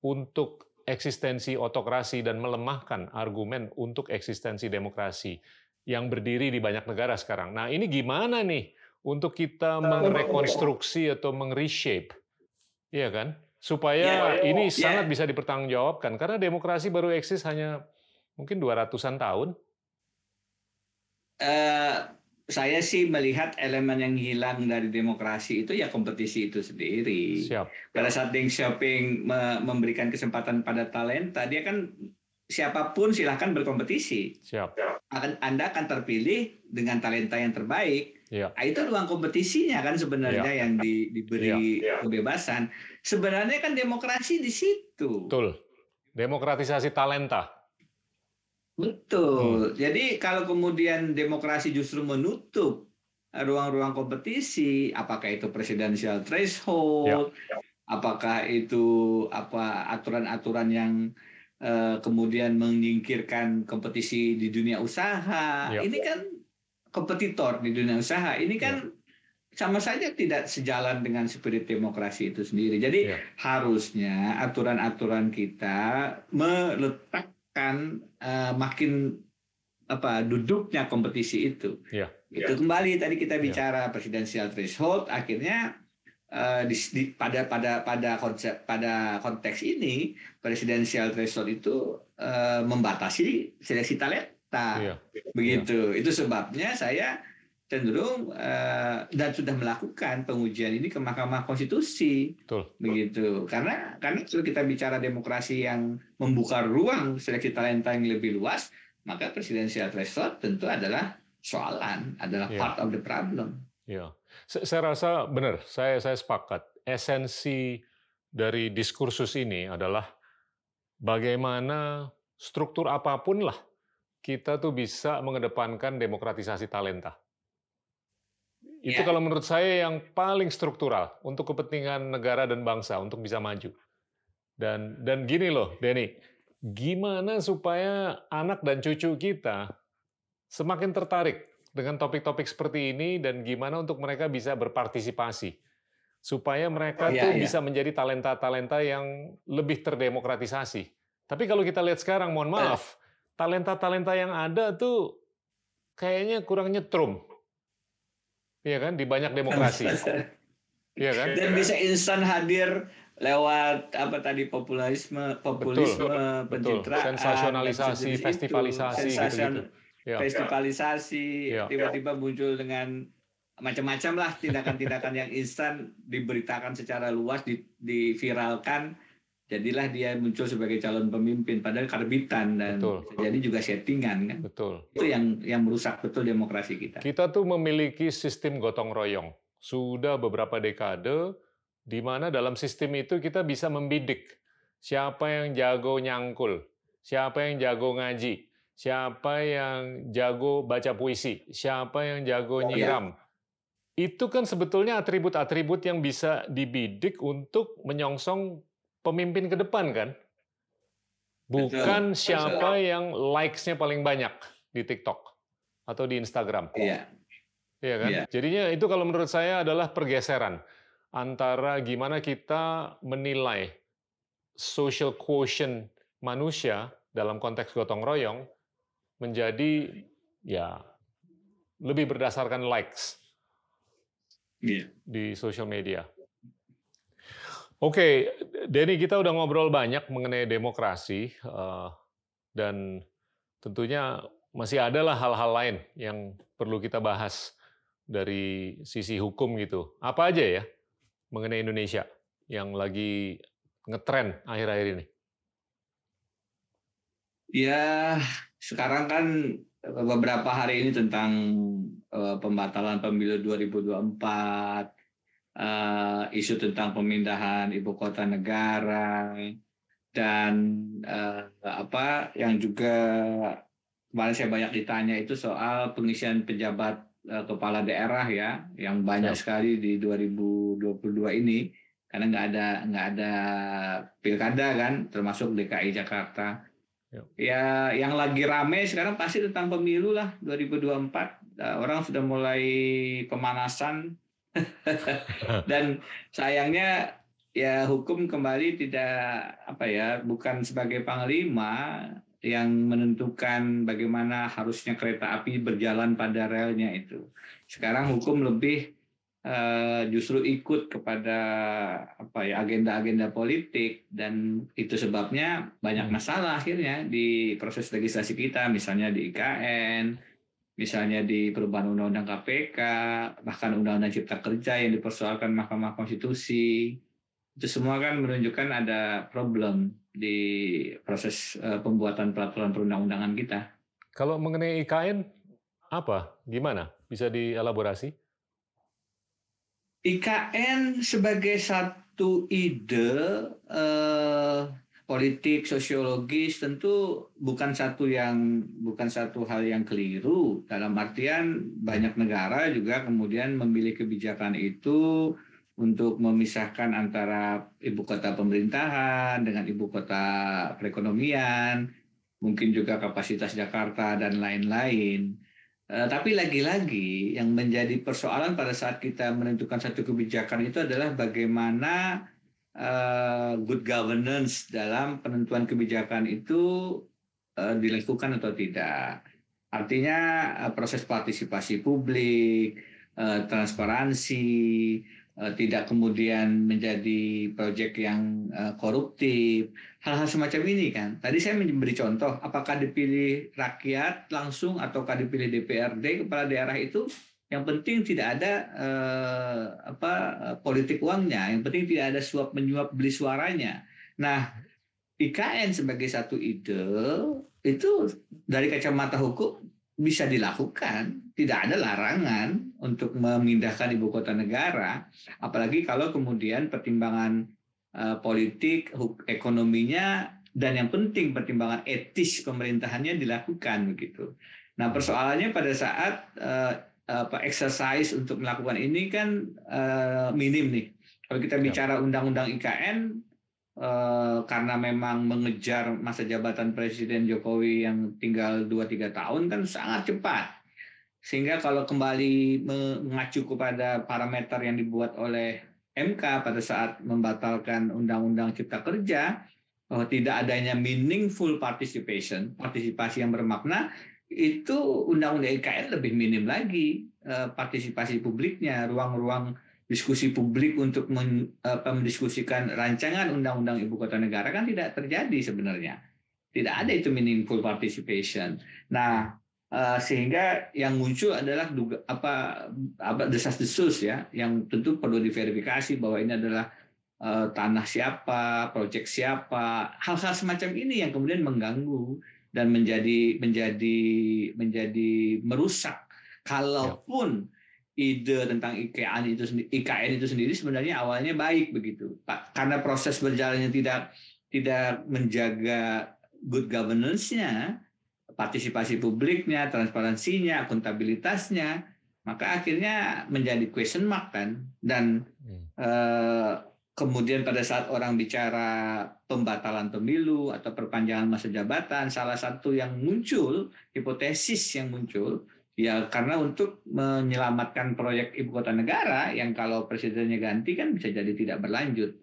untuk eksistensi otokrasi dan melemahkan argumen untuk eksistensi demokrasi yang berdiri di banyak negara sekarang. Nah ini gimana nih untuk kita merekonstruksi atau meng-reshape, iya kan? Supaya Iya, ini iya. sangat bisa dipertanggungjawabkan karena demokrasi baru eksis hanya mungkin 200-an tahun. Eh, saya sih melihat elemen yang hilang dari demokrasi itu ya kompetisi itu sendiri. Siap. Pada saat Deng Xiaoping me- memberikan kesempatan pada talenta, dia kan siapa pun silahkan berkompetisi. Siap. Akan Anda akan terpilih dengan talenta yang terbaik. Iya. Nah, itu ruang kompetisinya kan sebenarnya yang di- diberi kebebasan. Sebenarnya kan demokrasi di situ. Betul. Demokratisasi talenta. Betul. Jadi kalau kemudian demokrasi justru menutup ruang-ruang kompetisi, apakah itu presidensial threshold, apakah itu apa aturan-aturan yang eh, kemudian menyingkirkan kompetisi di dunia usaha, Ya. ini kan kompetitor di dunia usaha, ini kan sama saja tidak sejalan dengan spirit demokrasi itu sendiri. Jadi Ya. harusnya aturan-aturan kita meletakkan eh, makin apa duduknya kompetisi itu. Ya. Itu kembali tadi kita bicara presidensial threshold, akhirnya eh, di, di- pada pada pada konsep pada konteks ini presidensial threshold itu eh, membatasi seleksi talenta. Iya. Begitu. Itu sebabnya saya cenderung eh, dan sudah melakukan pengujian ini ke Mahkamah Konstitusi. Betul. Begitu. Karena karena kalau kita bicara demokrasi yang membuka ruang seleksi talenta yang lebih luas, maka presidensial threshold tentu adalah soalan, adalah Iya. part of the problem. Ya, saya, saya rasa benar. Saya saya sepakat. Esensi dari diskursus ini adalah bagaimana struktur apa pun lah kita tuh bisa mengedepankan demokratisasi talenta. Itu Ya. kalau menurut saya yang paling struktural untuk kepentingan negara dan bangsa untuk bisa maju. Dan dan gini loh, Denny, gimana supaya anak dan cucu kita semakin tertarik dengan topik-topik seperti ini dan gimana untuk mereka bisa berpartisipasi supaya mereka Iya, tuh iya. bisa menjadi talenta-talenta yang lebih terdemokratisasi. Tapi kalau kita lihat sekarang, mohon maaf, talenta-talenta yang ada tuh kayaknya kurang nyetrum. Iya kan? Di banyak demokrasi. Iya kan? Dan bisa instan hadir lewat apa tadi populisme, populisme, betul. pencitraan, Sensasionalisasi, sejenis itu. festivalisasi, Sensasion-. Ya. Festivalisasi, Ya. tiba-tiba muncul dengan macam-macam lah tindakan-tindakan yang instan diberitakan secara luas, di, diviralkan, jadilah dia muncul sebagai calon pemimpin padahal karbitan dan Betul. jadi juga settingan kan. Betul. Itu yang yang merusak betul demokrasi kita. Kita tuh memiliki sistem gotong royong. Sudah beberapa dekade di mana dalam sistem itu kita bisa membidik siapa yang jago nyangkul, siapa yang jago ngaji, siapa yang jago baca puisi, siapa yang jago Iya. nyiram. Itu kan sebetulnya atribut-atribut yang bisa dibidik untuk menyongsong pemimpin ke depan kan? Bukan Betul, siapa yang likes-nya paling banyak di TikTok atau di Instagram. Iya. Iya kan? Iya. Jadinya itu kalau menurut saya adalah pergeseran antara gimana kita menilai social quotient manusia dalam konteks gotong royong menjadi ya lebih berdasarkan likes Iya. di social media. Oke, Denny kita udah ngobrol banyak mengenai demokrasi eh, dan tentunya masih ada lah hal-hal lain yang perlu kita bahas dari sisi hukum gitu. Apa aja ya mengenai Indonesia yang lagi ngetren akhir-akhir ini? Ya, sekarang kan beberapa hari ini tentang eh, pembatalan pemilu 2024, eh, isu tentang pemindahan ibu kota negara, dan eh, apa yang juga kemarin saya banyak ditanya itu soal pengisian pejabat eh, kepala daerah ya, yang banyak Siap. sekali di 2022 ini, karena nggak ada nggak ada pilkada kan, termasuk DKI Jakarta. Ya, yang lagi rame sekarang pasti tentang pemilu lah 2024. Eh, Orang sudah mulai pemanasan dan sayangnya ya hukum kembali tidak apa ya bukan sebagai panglima yang menentukan bagaimana harusnya kereta api berjalan pada relnya itu. Sekarang hukum lebih eh, justru ikut kepada apa ya agenda-agenda politik dan itu sebabnya banyak Hmm. masalah akhirnya di proses legislasi kita misalnya di IKN misalnya di perubahan undang-undang KPK bahkan undang-undang Cipta Kerja yang dipersoalkan Mahkamah Konstitusi itu semua kan menunjukkan ada problem di proses eh, pembuatan peraturan perundang-undangan kita. Kalau mengenai IKN apa? Gimana? Bisa dielaborasi? IKN sebagai satu ide eh, politik sosiologis tentu bukan satu yang bukan satu hal yang keliru dalam artian banyak negara juga kemudian memilih kebijakan itu untuk memisahkan antara ibu kota pemerintahan dengan ibu kota perekonomian mungkin juga kapasitas Jakarta dan lain-lain. Eh, tapi lagi-lagi yang menjadi persoalan pada saat kita menentukan satu kebijakan itu adalah bagaimana good governance dalam penentuan kebijakan itu eh, dilakukan atau tidak. Artinya eh, proses partisipasi publik, eh, transparansi, eh, tidak kemudian menjadi proyek yang eh, koruptif, hal-hal semacam ini kan. Tadi saya memberi contoh, apakah dipilih rakyat langsung ataukah dipilih DPRD kepala daerah itu yang penting tidak ada eh, apa politik uangnya, yang penting tidak ada suap menyuap beli suaranya. Nah, IKN sebagai satu ide itu dari kacamata hukum bisa dilakukan, tidak ada larangan untuk memindahkan ibu kota negara, apalagi kalau kemudian pertimbangan eh, politik, ekonominya, dan yang penting pertimbangan etis pemerintahannya dilakukan begitu. Nah persoalannya pada saat eh, apa exercise untuk melakukan ini kan eh, minim nih. Kalau kita Ya. bicara undang-undang IKN eh, karena memang mengejar masa jabatan Presiden Jokowi yang tinggal 2-3 tahun kan sangat cepat. Sehingga kalau kembali mengacu kepada parameter yang dibuat oleh MK pada saat membatalkan Undang-Undang Cipta Kerja bahwa tidak adanya meaningful participation, partisipasi yang bermakna, itu Undang-Undang IKN lebih minim lagi eh, partisipasi publiknya, ruang-ruang diskusi publik untuk mendiskusikan rancangan Undang-Undang Ibu Kota Negara kan tidak terjadi sebenarnya. Tidak ada itu meaningful participation. Nah, eh, sehingga yang muncul adalah duga, apa, apa desas-desus ya, yang tentu perlu diverifikasi bahwa ini adalah uh, tanah siapa, proyek siapa, hal-hal semacam ini yang kemudian mengganggu dan menjadi menjadi menjadi merusak. Kalaupun ide tentang IKN itu IKN itu sendiri sebenarnya awalnya baik begitu, karena proses berjalannya tidak tidak menjaga good governance-nya, partisipasi publiknya, transparansinya, akuntabilitasnya, maka akhirnya menjadi question mark kan dan hmm. eh, kemudian pada saat orang bicara pembatalan pemilu atau perpanjangan masa jabatan, salah satu yang muncul, hipotesis yang muncul, ya karena untuk menyelamatkan proyek ibu kota negara yang kalau presidennya ganti kan bisa jadi tidak berlanjut.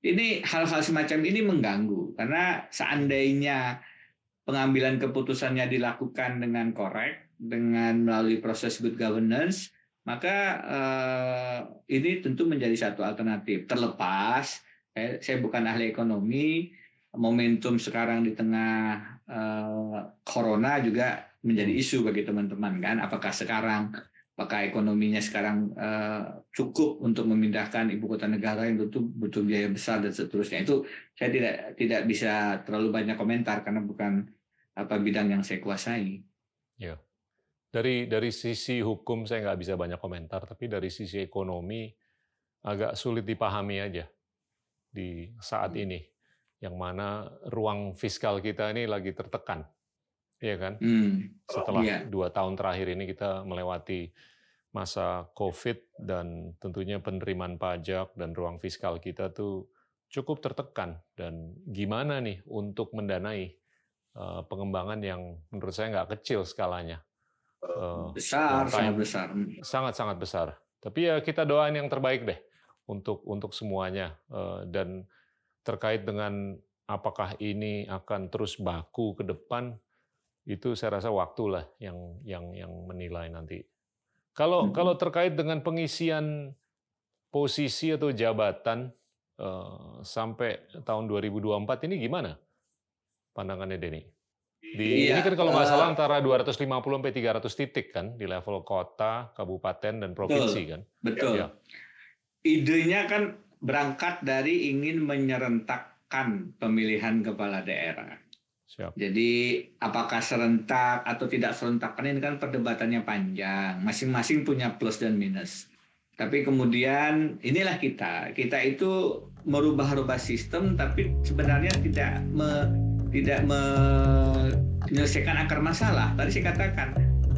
Ini hal-hal semacam ini mengganggu karena seandainya pengambilan keputusannya dilakukan dengan korek, dengan melalui proses good governance, maka eh, ini tentu menjadi satu alternatif. Terlepas, saya, saya bukan ahli ekonomi, momentum sekarang di tengah eh, corona juga menjadi isu bagi teman-teman kan. Apakah sekarang, apakah ekonominya sekarang eh, cukup untuk memindahkan ibu kota negara yang tentu butuh biaya besar dan seterusnya. Itu saya tidak tidak bisa terlalu banyak komentar karena bukan apa bidang yang saya kuasai. Ya dari dari sisi hukum saya nggak bisa banyak komentar, tapi dari sisi ekonomi agak sulit dipahami aja di saat hmm. ini, yang mana ruang fiskal kita ini lagi tertekan, ya kan? Hmm. Setelah yeah. dua tahun terakhir ini kita melewati masa COVID dan tentunya penerimaan pajak dan ruang fiskal kita tuh cukup tertekan dan gimana nih untuk mendanai uh, pengembangan yang menurut saya nggak kecil skalanya uh, besar, sangat besar. Sangat-sangat besar. Tapi ya kita doain yang terbaik deh untuk untuk semuanya uh, dan terkait dengan apakah ini akan terus baku ke depan itu saya rasa waktulah yang yang yang menilai nanti. Kalau hmm. kalau terkait dengan pengisian posisi atau jabatan uh, sampai tahun 2024 ini gimana pandangannya Denny? Di iya, ini kan kalau nggak salah antara 250 sampai 300 titik kan di level kota, kabupaten dan provinsi betul, kan. Betul. Ya. Idenya kan berangkat dari ingin menyerentakkan pemilihan kepala daerah. Siap. Jadi apakah serentak atau tidak serentak kan ini kan perdebatannya panjang. Masing-masing punya plus dan minus. Tapi kemudian inilah kita. Kita itu merubah-rubah sistem tapi sebenarnya tidak me, tidak menyelesaikan akar masalah. Tadi saya katakan,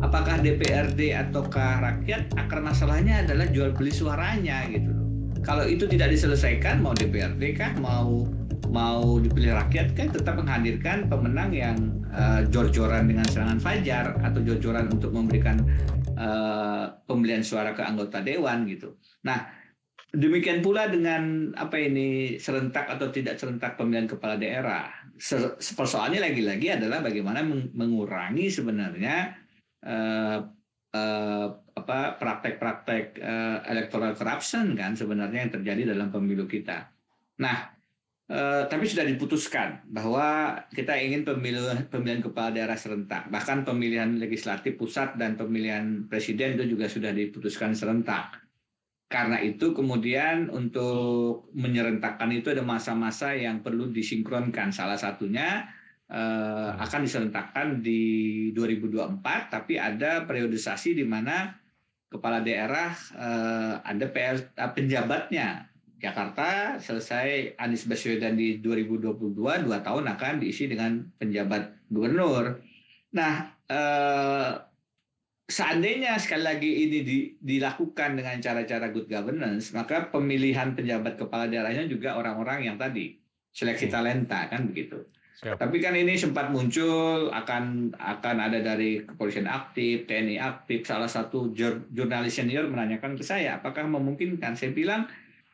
apakah DPRD ataukah rakyat akar masalahnya adalah jual beli suaranya gitu. Kalau itu tidak diselesaikan, mau DPRD kah, mau mau dipilih rakyat kan tetap menghadirkan pemenang yang uh, jor-joran dengan serangan fajar atau jor-joran untuk memberikan uh, pembelian suara ke anggota dewan gitu. Nah, demikian pula dengan apa ini serentak atau tidak serentak pemilihan kepala daerah persoalannya lagi-lagi adalah bagaimana mengurangi sebenarnya uh, uh, apa praktek-praktek uh, electoral corruption kan sebenarnya yang terjadi dalam pemilu kita. Nah, uh, tapi sudah diputuskan bahwa kita ingin pemilu pemilihan kepala daerah serentak, bahkan pemilihan legislatif pusat dan pemilihan presiden itu juga sudah diputuskan serentak karena itu kemudian untuk menyerentakkan itu ada masa-masa yang perlu disinkronkan. Salah satunya eh, akan diserentakkan di 2024, tapi ada periodisasi di mana kepala daerah eh, ada PR eh, penjabatnya. Jakarta selesai Anies Baswedan di 2022, dua tahun akan diisi dengan penjabat gubernur. Nah, eh, seandainya sekali lagi ini di, dilakukan dengan cara-cara good governance, maka pemilihan penjabat kepala daerahnya juga orang-orang yang tadi seleksi hmm. talenta kan begitu. Siap. Tapi kan ini sempat muncul akan akan ada dari kepolisian aktif, TNI aktif. Salah satu jur, jurnalis senior menanyakan ke saya, apakah memungkinkan? Saya bilang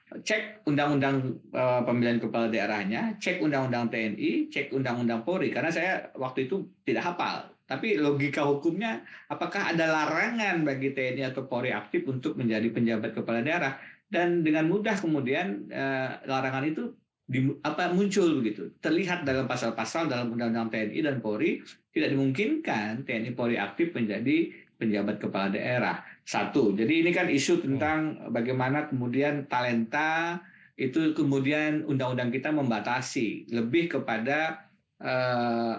cek undang-undang uh, pemilihan kepala daerahnya, cek undang-undang TNI, cek undang-undang Polri. Karena saya waktu itu tidak hafal. Tapi logika hukumnya, apakah ada larangan bagi TNI atau Polri aktif untuk menjadi penjabat kepala daerah? Dan dengan mudah kemudian uh, larangan itu di, apa muncul begitu. Terlihat dalam pasal-pasal dalam undang-undang TNI dan Polri tidak dimungkinkan TNI Polri aktif menjadi penjabat kepala daerah. Satu, jadi ini kan isu tentang bagaimana kemudian talenta itu kemudian undang-undang kita membatasi lebih kepada eh,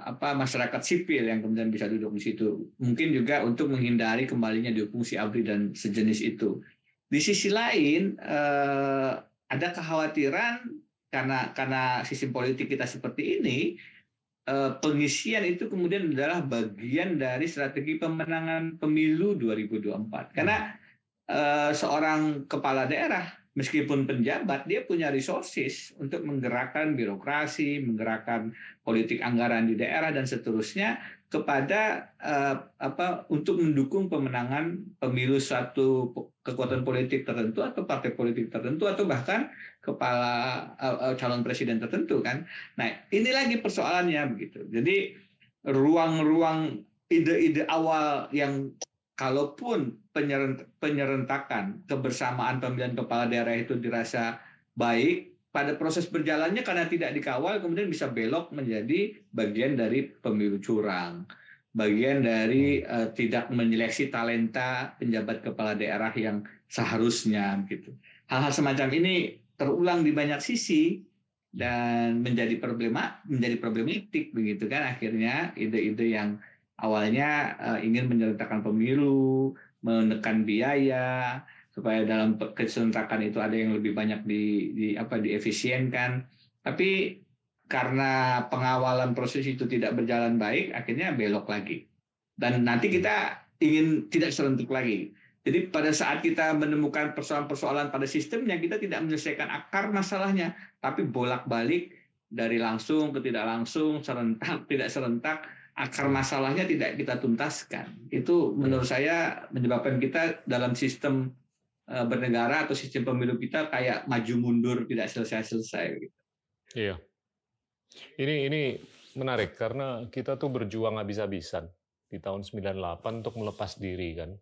apa masyarakat sipil yang kemudian bisa duduk di situ. Mungkin juga untuk menghindari kembalinya di fungsi ABRI dan sejenis itu. Di sisi lain eh, ada kekhawatiran karena karena sistem politik kita seperti ini Eh, pengisian itu kemudian adalah bagian dari strategi pemenangan pemilu 2024. Karena seorang kepala daerah meskipun penjabat dia punya resources untuk menggerakkan birokrasi, menggerakkan politik anggaran di daerah dan seterusnya kepada uh, apa untuk mendukung pemenangan pemilu satu kekuatan politik tertentu atau partai politik tertentu atau bahkan kepala uh, calon presiden tertentu kan. Nah, ini lagi persoalannya begitu. Jadi ruang-ruang ide-ide awal yang kalaupun penyerentakan kebersamaan pemilihan kepala daerah itu dirasa baik pada proses berjalannya karena tidak dikawal kemudian bisa belok menjadi bagian dari pemilu curang. Bagian dari uh, tidak menyeleksi talenta penjabat kepala daerah yang seharusnya gitu. Hal-hal semacam ini terulang di banyak sisi dan menjadi problema menjadi problematik begitu kan? Akhirnya ide-ide yang awalnya uh, ingin menyertakan pemilu menekan biaya supaya dalam keserentakan itu ada yang lebih banyak di, di apa diefisienkan. Tapi karena pengawalan proses itu tidak berjalan baik, akhirnya belok lagi. Dan nanti kita ingin tidak serentak lagi. Jadi pada saat kita menemukan persoalan-persoalan pada sistemnya, kita tidak menyelesaikan akar masalahnya, tapi bolak-balik dari langsung ke tidak langsung, serentak, tidak serentak, akar masalahnya tidak kita tuntaskan. Itu menurut saya menyebabkan kita dalam sistem Eh, bernegara atau sistem pemilu kita kayak maju mundur tidak selesai-selesai gitu. Iya. Ini ini menarik karena kita tuh berjuang habis-habisan di tahun 98 untuk melepas diri kan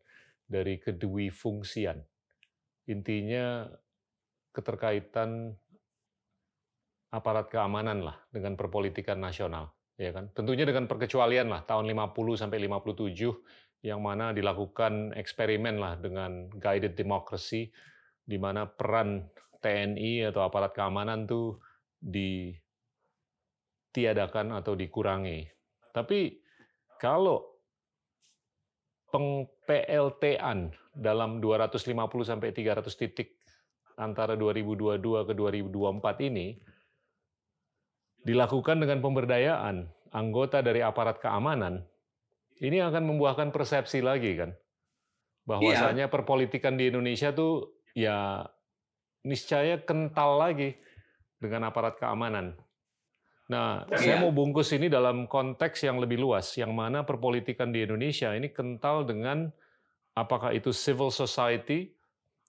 dari kedui fungsian. Intinya keterkaitan aparat keamanan lah dengan perpolitikan nasional ya kan. Tentunya dengan perkecualian lah tahun 50 sampai 57 yang mana dilakukan eksperimen lah dengan guided democracy, di mana peran TNI atau aparat keamanan tuh ditiadakan atau dikurangi. Tapi kalau peng PLT-an dalam 250 sampai 300 titik antara 2022 ke 2024 ini dilakukan dengan pemberdayaan anggota dari aparat keamanan ini akan membuahkan persepsi lagi kan bahwasanya iya. perpolitikan di Indonesia tuh ya niscaya kental lagi dengan aparat keamanan. Nah, iya. saya mau bungkus ini dalam konteks yang lebih luas, yang mana perpolitikan di Indonesia ini kental dengan apakah itu civil society,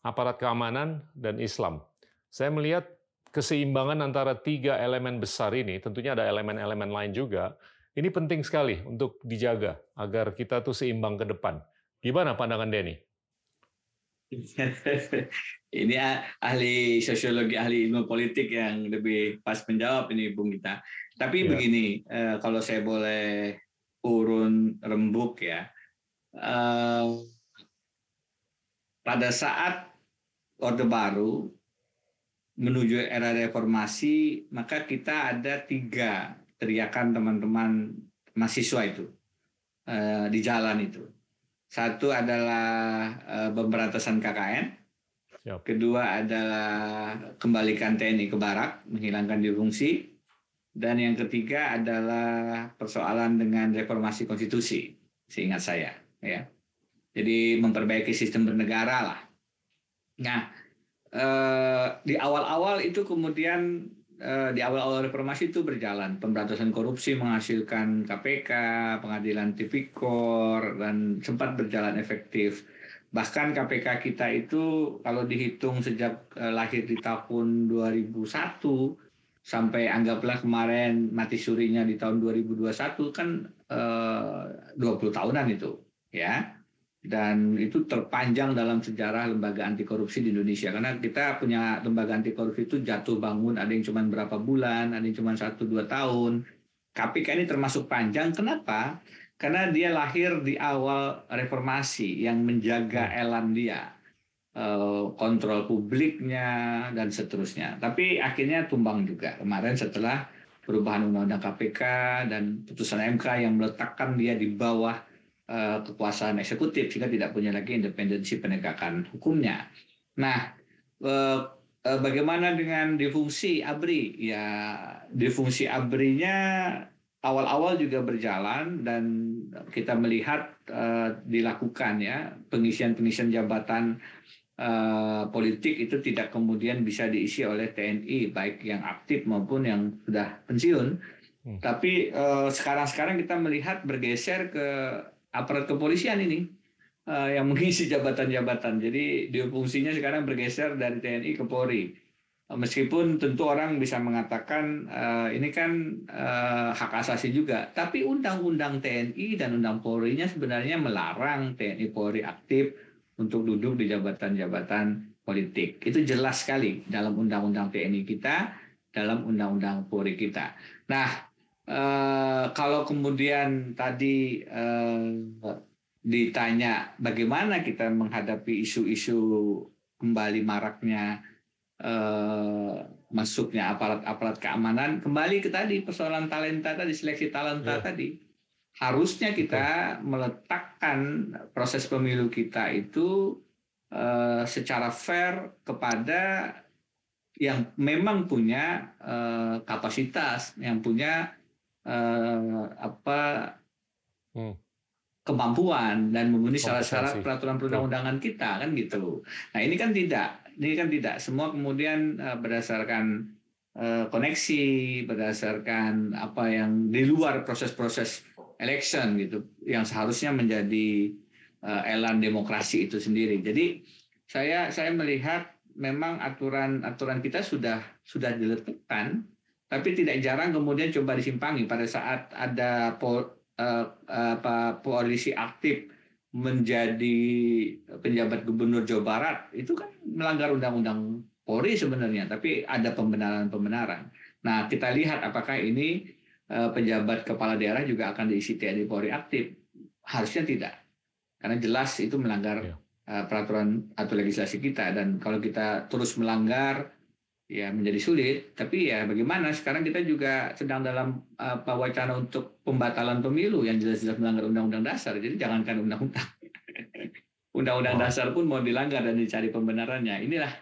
aparat keamanan, dan Islam. Saya melihat keseimbangan antara tiga elemen besar ini, tentunya ada elemen-elemen lain juga, ini penting sekali untuk dijaga agar kita tuh seimbang ke depan. Gimana pandangan Denny? ini ahli sosiologi, ahli ilmu politik yang lebih pas menjawab ini Bung Gita. Tapi ya. begini, eh, kalau saya boleh urun rembuk ya, eh, pada saat Orde Baru menuju era reformasi, maka kita ada tiga teriakan teman-teman mahasiswa itu uh, di jalan itu. Satu adalah uh, pemberantasan KKN, Siap. kedua adalah kembalikan TNI ke barak, menghilangkan difungsi, dan yang ketiga adalah persoalan dengan reformasi konstitusi, seingat saya. Ya, jadi memperbaiki sistem bernegara lah. Nah, eh, di awal-awal itu kemudian Eh, di awal-awal reformasi itu berjalan. Pemberantasan korupsi menghasilkan KPK, pengadilan tipikor, dan sempat berjalan efektif. Bahkan KPK kita itu kalau dihitung sejak eh, lahir di tahun 2001 sampai anggaplah kemarin mati surinya di tahun 2021 kan eh, 20 tahunan itu ya. Dan itu terpanjang dalam sejarah lembaga anti korupsi di Indonesia karena kita punya lembaga anti korupsi itu jatuh bangun ada yang cuma berapa bulan, ada yang cuma satu dua tahun. KPK ini termasuk panjang. Kenapa? karena dia lahir di awal reformasi yang menjaga Hmm. elan dia eh, kontrol publiknya dan seterusnya tapi akhirnya tumbang juga kemarin setelah perubahan undang-undang KPK dan putusan MK yang meletakkan dia di bawah kekuasaan eksekutif sehingga tidak punya lagi independensi penegakan hukumnya nah eh, eh, bagaimana dengan difungsi ABRI ya difungsi ABRI-nya awal-awal juga berjalan dan kita melihat uh, dilakukan ya pengisian-pengisian jabatan uh, politik itu tidak kemudian bisa diisi oleh TNI baik yang aktif maupun yang sudah pensiun. Hmm. Tapi uh, sekarang-sekarang kita melihat bergeser ke aparat kepolisian ini uh, yang mengisi jabatan-jabatan. Jadi dia fungsinya sekarang bergeser dari TNI ke Polri meskipun tentu orang bisa mengatakan uh, ini kan hak asasi juga, tapi undang-undang TNI dan undang Polri-nya sebenarnya melarang TNI Polri aktif untuk duduk di jabatan-jabatan politik. Itu jelas sekali dalam undang-undang TNI kita, dalam undang-undang Polri kita. Nah, uh, kalau kemudian tadi uh, ditanya bagaimana kita menghadapi isu-isu kembali maraknya eh, masuknya aparat-aparat keamanan kembali ke tadi persoalan talenta tadi seleksi talenta Ya. tadi harusnya kita meletakkan proses pemilu kita itu eh, secara fair kepada yang memang punya eh, kapasitas yang punya eh, apa Hmm. kemampuan dan memenuhi syarat-syarat peraturan perundang-undangan kita kan gitu. Nah ini kan tidak, ini kan tidak. Semua kemudian eh, berdasarkan eh, koneksi, berdasarkan apa yang di luar proses-proses election gitu, yang seharusnya menjadi eh, elan demokrasi itu sendiri. Jadi saya saya melihat memang aturan-aturan kita sudah sudah diletakkan, tapi tidak jarang kemudian coba disimpangi pada saat ada pol, eh, apa polisi aktif menjadi penjabat gubernur Jawa Barat itu kan melanggar undang-undang Polri sebenarnya, tapi ada pembenaran-pembenaran. Nah, kita lihat apakah ini eh, penjabat kepala daerah juga akan diisi TNI Polri aktif? Harusnya tidak, karena jelas itu melanggar eh, peraturan atau legislasi kita dan kalau kita terus melanggar ya menjadi sulit. Tapi ya bagaimana? Sekarang kita juga sedang dalam apa wacana untuk pembatalan pemilu yang jelas-jelas melanggar undang-undang dasar. Jadi jangankan undang-undang, undang-undang Oh. dasar pun mau dilanggar dan dicari pembenarannya. Inilah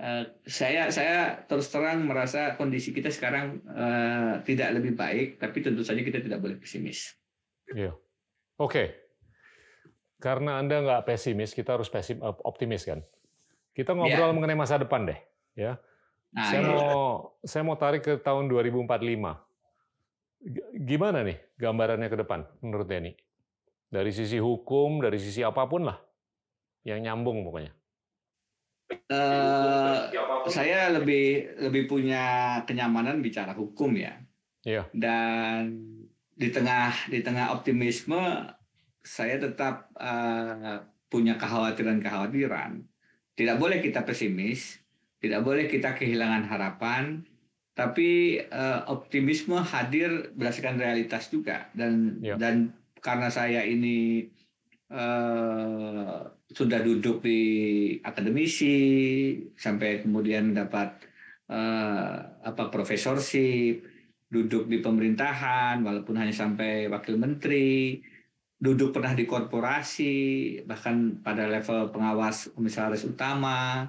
eh, saya saya terus terang merasa kondisi kita sekarang eh, tidak lebih baik, tapi tentu saja kita tidak boleh pesimis. Iya. Oke. Karena Anda nggak pesimis, kita harus pesim, optimis kan. Kita ngobrol mengenai masa depan deh. Ya. Nah, saya mau saya mau tarik ke tahun 2045. G- Gimana nih gambarannya ke depan menurut Denny? Dari sisi hukum, dari sisi apa pun lah. Yang nyambung pokoknya. eh, saya lebih lebih punya kenyamanan bicara hukum ya. Iya. Dan di tengah di tengah optimisme saya tetap eh, punya kekhawatiran-kekhawatiran. Tidak boleh kita pesimis, tidak boleh kita kehilangan harapan, tapi eh, optimisme hadir berdasarkan realitas juga dan Ya. dan karena saya ini eh, sudah duduk di akademisi sampai kemudian dapat eh, apa profesorship, duduk di pemerintahan walaupun hanya sampai wakil menteri, duduk pernah di korporasi bahkan pada level pengawas komisaris utama,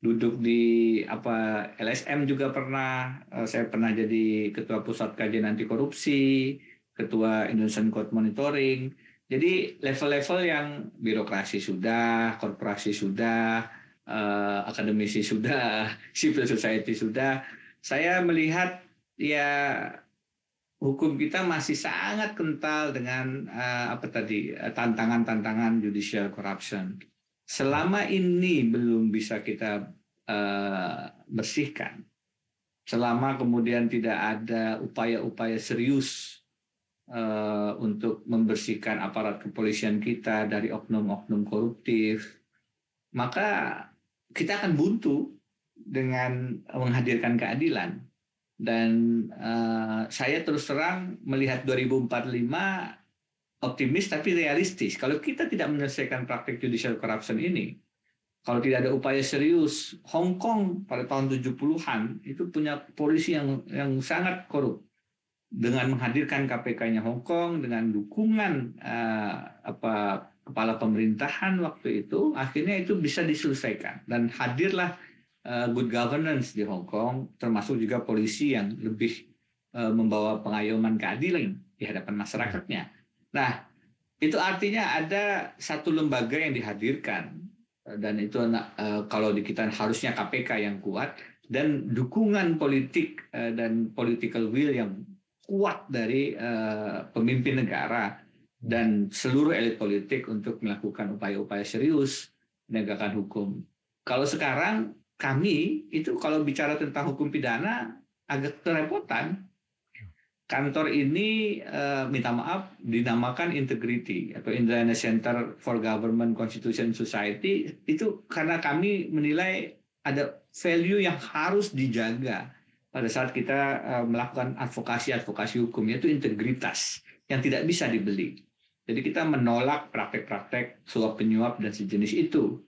duduk di apa LSM juga pernah, Eh, saya pernah jadi ketua pusat kajian anti korupsi, ketua Indonesian Code Monitoring. Jadi level-level yang birokrasi sudah, korporasi sudah, eh, akademisi sudah, civil society sudah. Saya melihat ya hukum kita masih sangat kental dengan eh, apa tadi tantangan-tantangan judicial corruption. Selama ini belum bisa kita uh, bersihkan, selama kemudian tidak ada upaya-upaya serius uh, untuk membersihkan aparat kepolisian kita dari oknum-oknum koruptif, maka kita akan buntu dengan menghadirkan keadilan. Dan uh, saya terus terang melihat 2045 optimis tapi realistis. Kalau kita tidak menyelesaikan praktik judicial corruption ini, kalau tidak ada upaya serius, Hong Kong pada tahun 70-an itu punya polisi yang yang sangat korup dengan menghadirkan KPK-nya Hong Kong dengan dukungan uh, apa kepala pemerintahan waktu itu akhirnya itu bisa diselesaikan dan hadirlah uh, good governance di Hong Kong termasuk juga polisi yang lebih uh, membawa pengayoman keadilan di hadapan masyarakatnya. Nah, itu artinya ada satu lembaga yang dihadirkan dan itu uh, kalau di kita harusnya KPK yang kuat dan dukungan politik uh, dan political will yang kuat dari pemimpin negara dan seluruh elit politik untuk melakukan upaya-upaya serius penegakan hukum. Kalau sekarang kami itu kalau bicara tentang hukum pidana agak kerepotan kantor ini uh, minta maaf dinamakan integrity atau Indiana Center for Government Constitution Society itu karena kami menilai ada value yang harus dijaga pada saat kita uh, melakukan advokasi-advokasi hukum yaitu integritas yang tidak bisa dibeli. Jadi kita menolak praktek-praktek suap penyuap dan sejenis itu.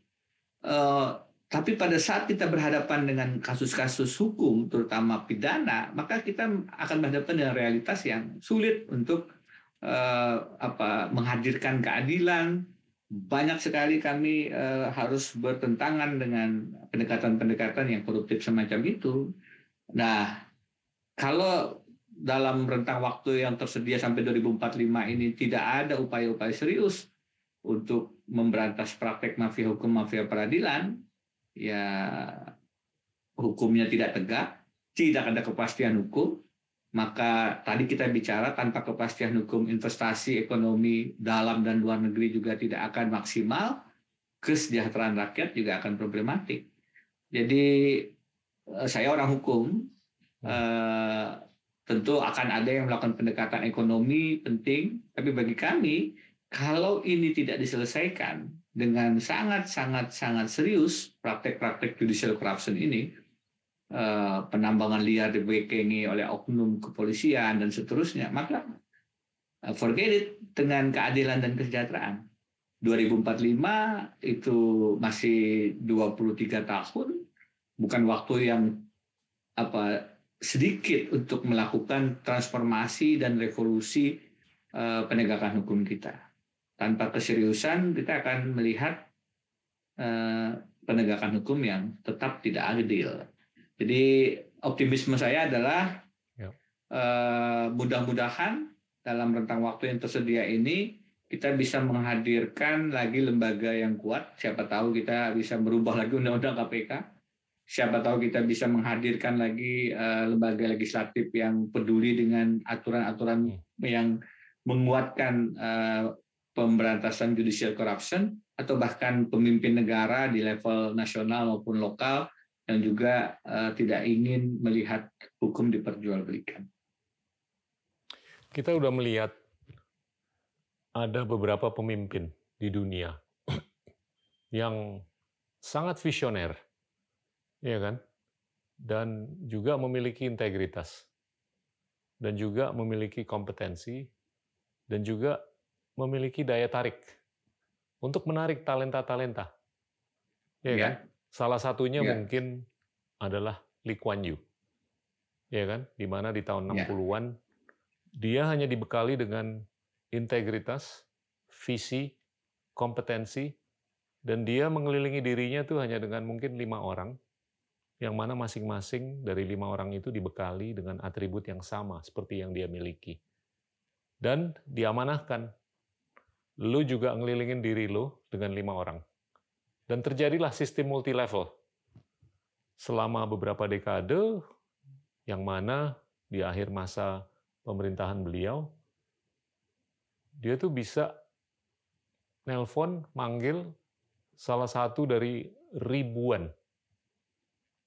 Uh, tapi pada saat kita berhadapan dengan kasus-kasus hukum, terutama pidana, maka kita akan berhadapan dengan realitas yang sulit untuk uh, apa, menghadirkan keadilan. Banyak sekali kami uh, harus bertentangan dengan pendekatan-pendekatan yang koruptif semacam itu. Nah, kalau dalam rentang waktu yang tersedia sampai 2045 ini tidak ada upaya-upaya serius untuk memberantas praktek mafia hukum, mafia peradilan, ya hukumnya tidak tegak, tidak ada kepastian hukum, maka tadi kita bicara tanpa kepastian hukum investasi ekonomi dalam dan luar negeri juga tidak akan maksimal, kesejahteraan rakyat juga akan problematik. Jadi eh, saya orang hukum, eh, tentu akan ada yang melakukan pendekatan ekonomi penting, tapi bagi kami kalau ini tidak diselesaikan, dengan sangat sangat sangat serius praktek-praktek judicial corruption ini eh, penambangan liar dibekengi oleh oknum kepolisian dan seterusnya maka eh, forget it dengan keadilan dan kesejahteraan. 2045 itu masih 23 tahun bukan waktu yang apa sedikit untuk melakukan transformasi dan revolusi uh, penegakan hukum kita tanpa keseriusan kita akan melihat uh, penegakan hukum yang tetap tidak adil. Jadi optimisme saya adalah ya. uh, mudah-mudahan dalam rentang waktu yang tersedia ini kita bisa menghadirkan lagi lembaga yang kuat. Siapa tahu kita bisa merubah lagi undang-undang KPK. Siapa tahu kita bisa menghadirkan lagi uh, lembaga legislatif yang peduli dengan aturan-aturan hmm. yang menguatkan uh, pemberantasan judicial corruption atau bahkan pemimpin negara di level nasional maupun lokal yang juga uh, tidak ingin melihat hukum diperjualbelikan. Kita sudah melihat ada beberapa pemimpin di dunia yang sangat visioner, ya kan? Dan juga memiliki integritas dan juga memiliki kompetensi dan juga memiliki daya tarik untuk menarik talenta-talenta. Ya, ya kan? Salah satunya ya. mungkin adalah Lee Kuan Yew. Ya kan? Di mana di tahun 60-an ya. dia hanya dibekali dengan integritas, visi, kompetensi, dan dia mengelilingi dirinya tuh hanya dengan mungkin lima orang, yang mana masing-masing dari lima orang itu dibekali dengan atribut yang sama seperti yang dia miliki. Dan diamanahkan lu juga ngelilingin diri lu dengan lima orang. Dan terjadilah sistem multi level. Selama beberapa dekade, yang mana di akhir masa pemerintahan beliau, dia tuh bisa nelpon, manggil salah satu dari ribuan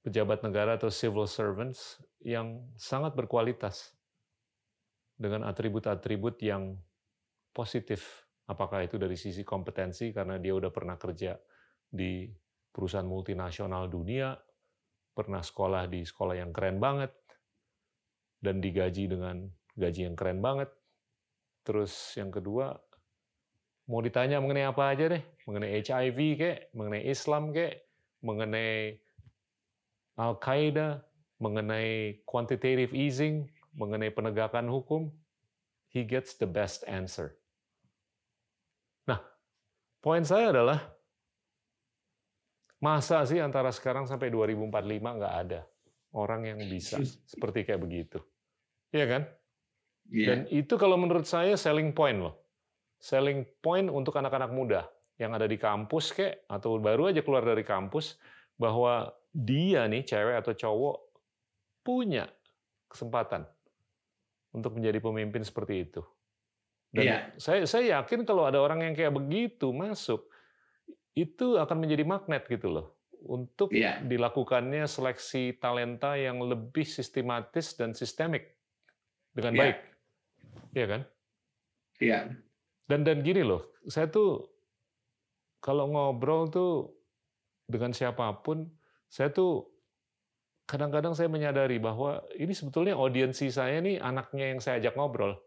pejabat negara atau civil servants yang sangat berkualitas dengan atribut-atribut yang positif. Apakah itu dari sisi kompetensi karena dia udah pernah kerja di perusahaan multinasional dunia, pernah sekolah di sekolah yang keren banget, dan digaji dengan gaji yang keren banget. Terus yang kedua, mau ditanya mengenai apa aja deh, mengenai HIV kek, mengenai Islam kek, mengenai Al-Qaeda, mengenai quantitative easing, mengenai penegakan hukum, he gets the best answer. Poin saya adalah, masa sih antara sekarang sampai 2045 nggak ada orang yang bisa seperti kayak begitu. Iya kan? Iya. Dan itu kalau menurut saya selling point loh. Selling point untuk anak-anak muda yang ada di kampus kek atau baru aja keluar dari kampus bahwa dia nih cewek atau cowok punya kesempatan untuk menjadi pemimpin seperti itu. Dan Iya. saya saya yakin kalau ada orang yang kayak begitu masuk itu akan menjadi magnet gitu loh untuk Iya. dilakukannya seleksi talenta yang lebih sistematis dan sistemik dengan Iya. baik. Iya kan? Iya. Dan dan gini loh, saya tuh kalau ngobrol tuh dengan siapa pun, saya tuh kadang-kadang saya menyadari bahwa ini sebetulnya audiensi saya nih anaknya yang saya ajak ngobrol.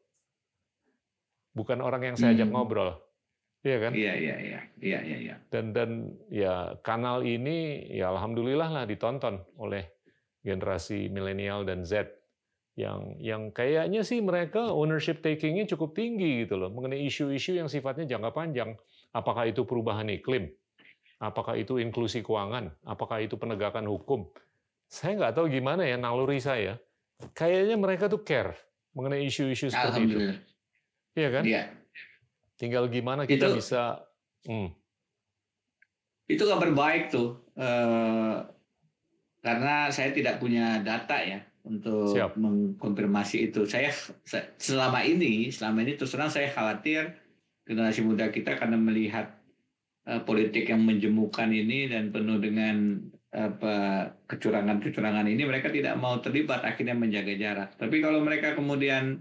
Bukan orang yang saya ajak Hmm. ngobrol. Iya kan? Iya, iya, iya. Iya, iya, iya. Dan dan ya kanal ini ya alhamdulillah lah ditonton oleh generasi milenial dan Z yang yang kayaknya sih mereka ownership takingnya cukup tinggi gitu loh mengenai isu-isu yang sifatnya jangka panjang. Apakah itu perubahan iklim? Apakah itu inklusi keuangan? Apakah itu penegakan hukum? Saya nggak tahu gimana ya naluri saya. Kayaknya mereka tuh care mengenai isu-isu seperti itu. Iya kan? Iya. Tinggal gimana kita Itu- bisa hmm, Itu kabar baik tuh. Eh, karena saya tidak punya data ya untuk Siap. mengkonfirmasi itu. Saya, selama ini, selama ini terus terang saya khawatir generasi muda kita karena melihat eh, politik yang menjemukan ini dan penuh dengan apa kecurangan-kecurangan ini mereka tidak mau terlibat akhirnya menjaga jarak. Tapi kalau mereka kemudian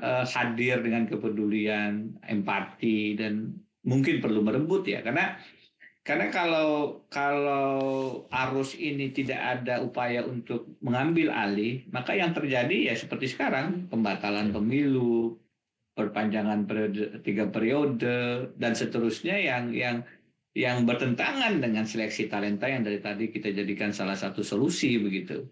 eh, hadir dengan kepedulian, empati dan mungkin perlu merebut ya karena karena kalau kalau arus ini tidak ada upaya untuk mengambil alih, maka yang terjadi ya seperti sekarang pembatalan pemilu, perpanjangan periode tiga periode dan seterusnya yang yang yang bertentangan dengan seleksi talenta yang dari tadi kita jadikan salah satu solusi begitu.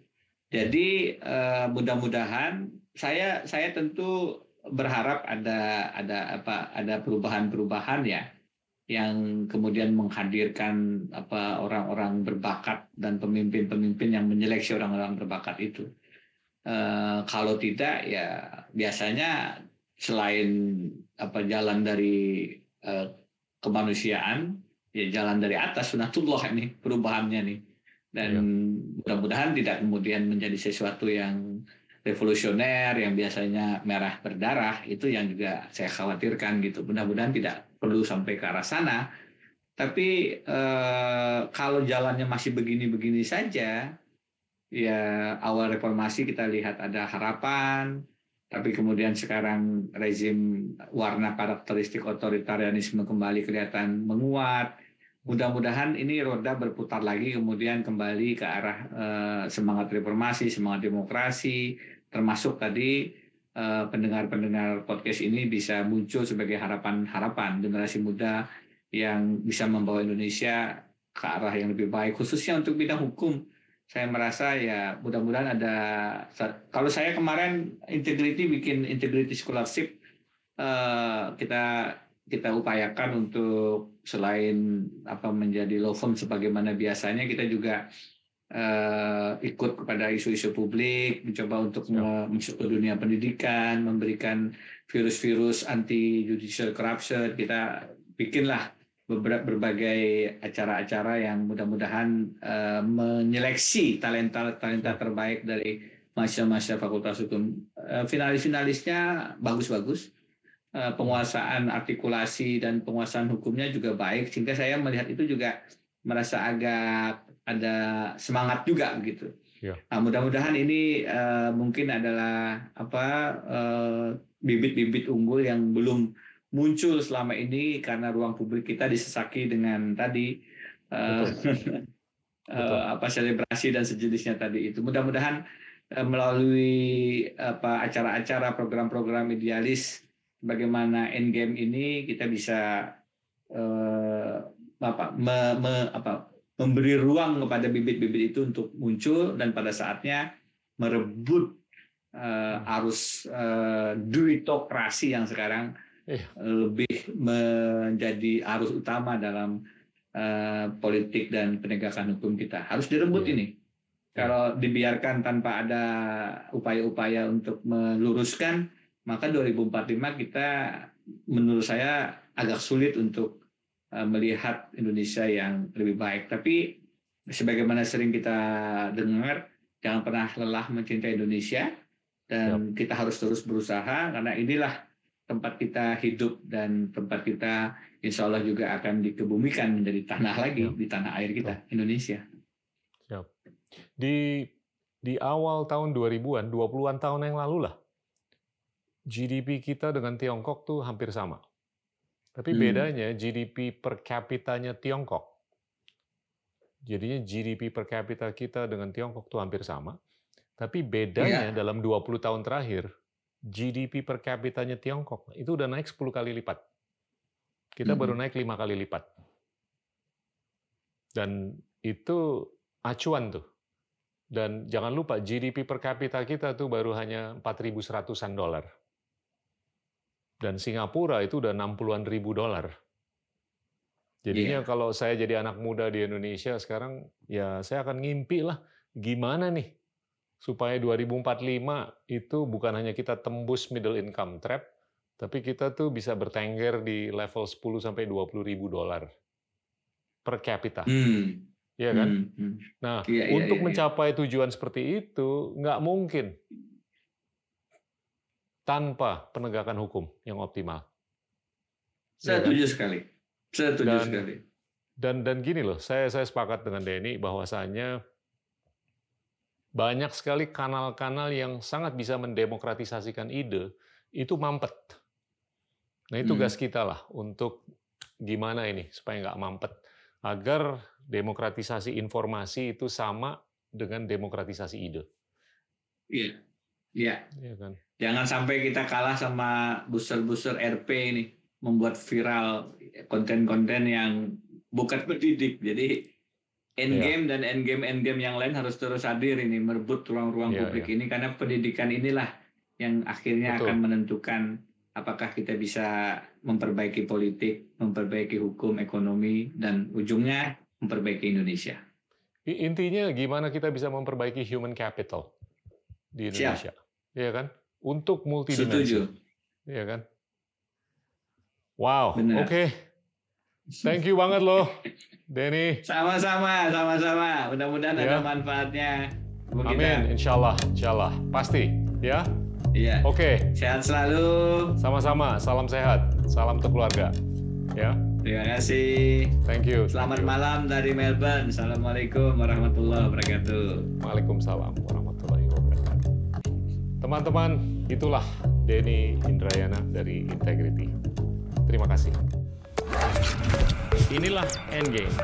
Jadi eh, mudah-mudahan saya saya tentu berharap ada ada apa ada perubahan-perubahan ya yang kemudian menghadirkan apa orang-orang berbakat dan pemimpin-pemimpin yang menyeleksi orang-orang berbakat itu. Eh, kalau tidak ya biasanya selain apa jalan dari eh, kemanusiaan ya jalan dari atas sunatullah ini perubahannya nih dan Iya. mudah-mudahan tidak kemudian menjadi sesuatu yang revolusioner yang biasanya merah berdarah itu yang juga saya khawatirkan gitu. Mudah-mudahan tidak perlu sampai ke arah sana. Tapi eh, kalau jalannya masih begini-begini saja ya awal reformasi kita lihat ada harapan. Tapi kemudian sekarang rezim warna karakteristik otoritarianisme kembali kelihatan menguat. Mudah-mudahan ini roda berputar lagi kemudian kembali ke arah eh, semangat reformasi, semangat demokrasi, termasuk tadi eh, pendengar-pendengar podcast ini bisa muncul sebagai harapan-harapan generasi muda yang bisa membawa Indonesia ke arah yang lebih baik, khususnya untuk bidang hukum. Saya merasa ya mudah-mudahan ada kalau saya kemarin integrity bikin integrity scholarship eh, kita kita upayakan untuk selain apa menjadi law firm sebagaimana biasanya kita juga eh, ikut kepada isu-isu publik mencoba untuk masuk ke dunia pendidikan memberikan virus-virus anti judicial corruption. Kita bikinlah beberapa berbagai acara-acara yang mudah-mudahan eh, menyeleksi talenta-talenta terbaik dari mahasiswa-mahasiswa Fakultas Hukum. Eh, Finalis-finalisnya bagus-bagus. Penguasaan artikulasi dan penguasaan hukumnya juga baik. Sehingga saya melihat itu juga merasa agak ada semangat juga begitu. Ya. Nah, mudah-mudahan ini uh, mungkin adalah apa uh, bibit-bibit unggul yang belum muncul selama ini karena ruang publik kita disesaki dengan tadi uh, uh, apa selebrasi dan sejenisnya tadi itu. Mudah-mudahan uh, melalui apa acara-acara program-program idealis bagaimana endgame ini kita bisa uh, apa me, me, apa memberi ruang kepada bibit-bibit itu untuk muncul dan pada saatnya merebut uh, arus uh, duitokrasi yang sekarang iya. lebih menjadi arus utama dalam uh, politik dan penegakan hukum kita. Harus direbut iya. ini. Kalau dibiarkan tanpa ada upaya-upaya untuk meluruskan, maka 2045 kita menurut saya agak sulit untuk Eh, melihat Indonesia yang lebih baik. Tapi sebagaimana sering kita dengar, jangan pernah lelah mencintai Indonesia dan yep. kita harus terus berusaha karena inilah tempat kita hidup dan tempat kita insya Allah juga akan dikebumikan menjadi tanah lagi yep. di tanah air kita yep. Indonesia. Siap. Di di awal tahun 2000-an, 20-an tahun yang lalu lah, GDP kita dengan Tiongkok tuh hampir sama. Tapi hmm. bedanya GDP per kapitanya Tiongkok. Jadinya GDP per kapita kita dengan Tiongkok tuh hampir sama. Tapi bedanya yeah. dalam 20 tahun terakhir, GDP per kapitanya Tiongkok itu udah naik 10 kali lipat. Kita hmm. baru naik 5 kali lipat. Dan itu acuan tuh. Dan jangan lupa GDP per kapita kita tuh baru hanya 4.100-an dolar dan Singapura itu udah 60-an ribu dolar. Jadinya yeah. kalau saya jadi anak muda di Indonesia sekarang, ya saya akan ngimpi lah gimana nih supaya 2045 itu bukan hanya kita tembus middle income trap, tapi kita tuh bisa bertengger di level 10 sampai 20 ribu dolar per kapita. Hmm. Iya kan? Hmm. hmm. Nah, yeah, iya, untuk yeah, mencapai tujuan seperti itu nggak mungkin tanpa penegakan hukum yang optimal. Saya setuju ya, sekali. Saya setuju dan, sekali. Dan dan gini loh, saya saya sepakat dengan Denny bahwasanya banyak sekali kanal-kanal yang sangat bisa mendemokratisasikan ide itu mampet. Nah itu hmm. tugas kita lah untuk gimana ini supaya nggak mampet agar demokratisasi informasi itu sama dengan demokratisasi ide. Iya, iya. Iya kan. Jangan sampai kita kalah sama buser-buser RP ini membuat viral konten-konten yang bukan pendidik. Jadi endgame yeah. dan endgame endgame yang lain harus terus hadir ini merebut ruang-ruang yeah, publik yeah. ini karena pendidikan inilah yang akhirnya Betul. akan menentukan apakah kita bisa memperbaiki politik, memperbaiki hukum, ekonomi, dan ujungnya memperbaiki Indonesia. Intinya gimana kita bisa memperbaiki human capital di Indonesia, Iya kan? Untuk multidimensi. Setuju. Iya kan? Wow, oke. Okay. Thank you banget loh, Denny. Sama-sama, sama-sama. Mudah-mudahan ya. ada manfaatnya. Amin, insya Allah, insya Allah. Pasti, ya? Iya. Oke. Okay. Sehat selalu. Sama-sama, salam sehat. Salam untuk keluarga. Ya. Terima kasih. Thank you. Selamat Thank you. malam dari Melbourne. Assalamualaikum warahmatullahi wabarakatuh. Waalaikumsalam warahmatullahi wabarakatuh. Teman-teman, itulah Denny Indrayana dari Integrity. Terima kasih. Inilah Endgame.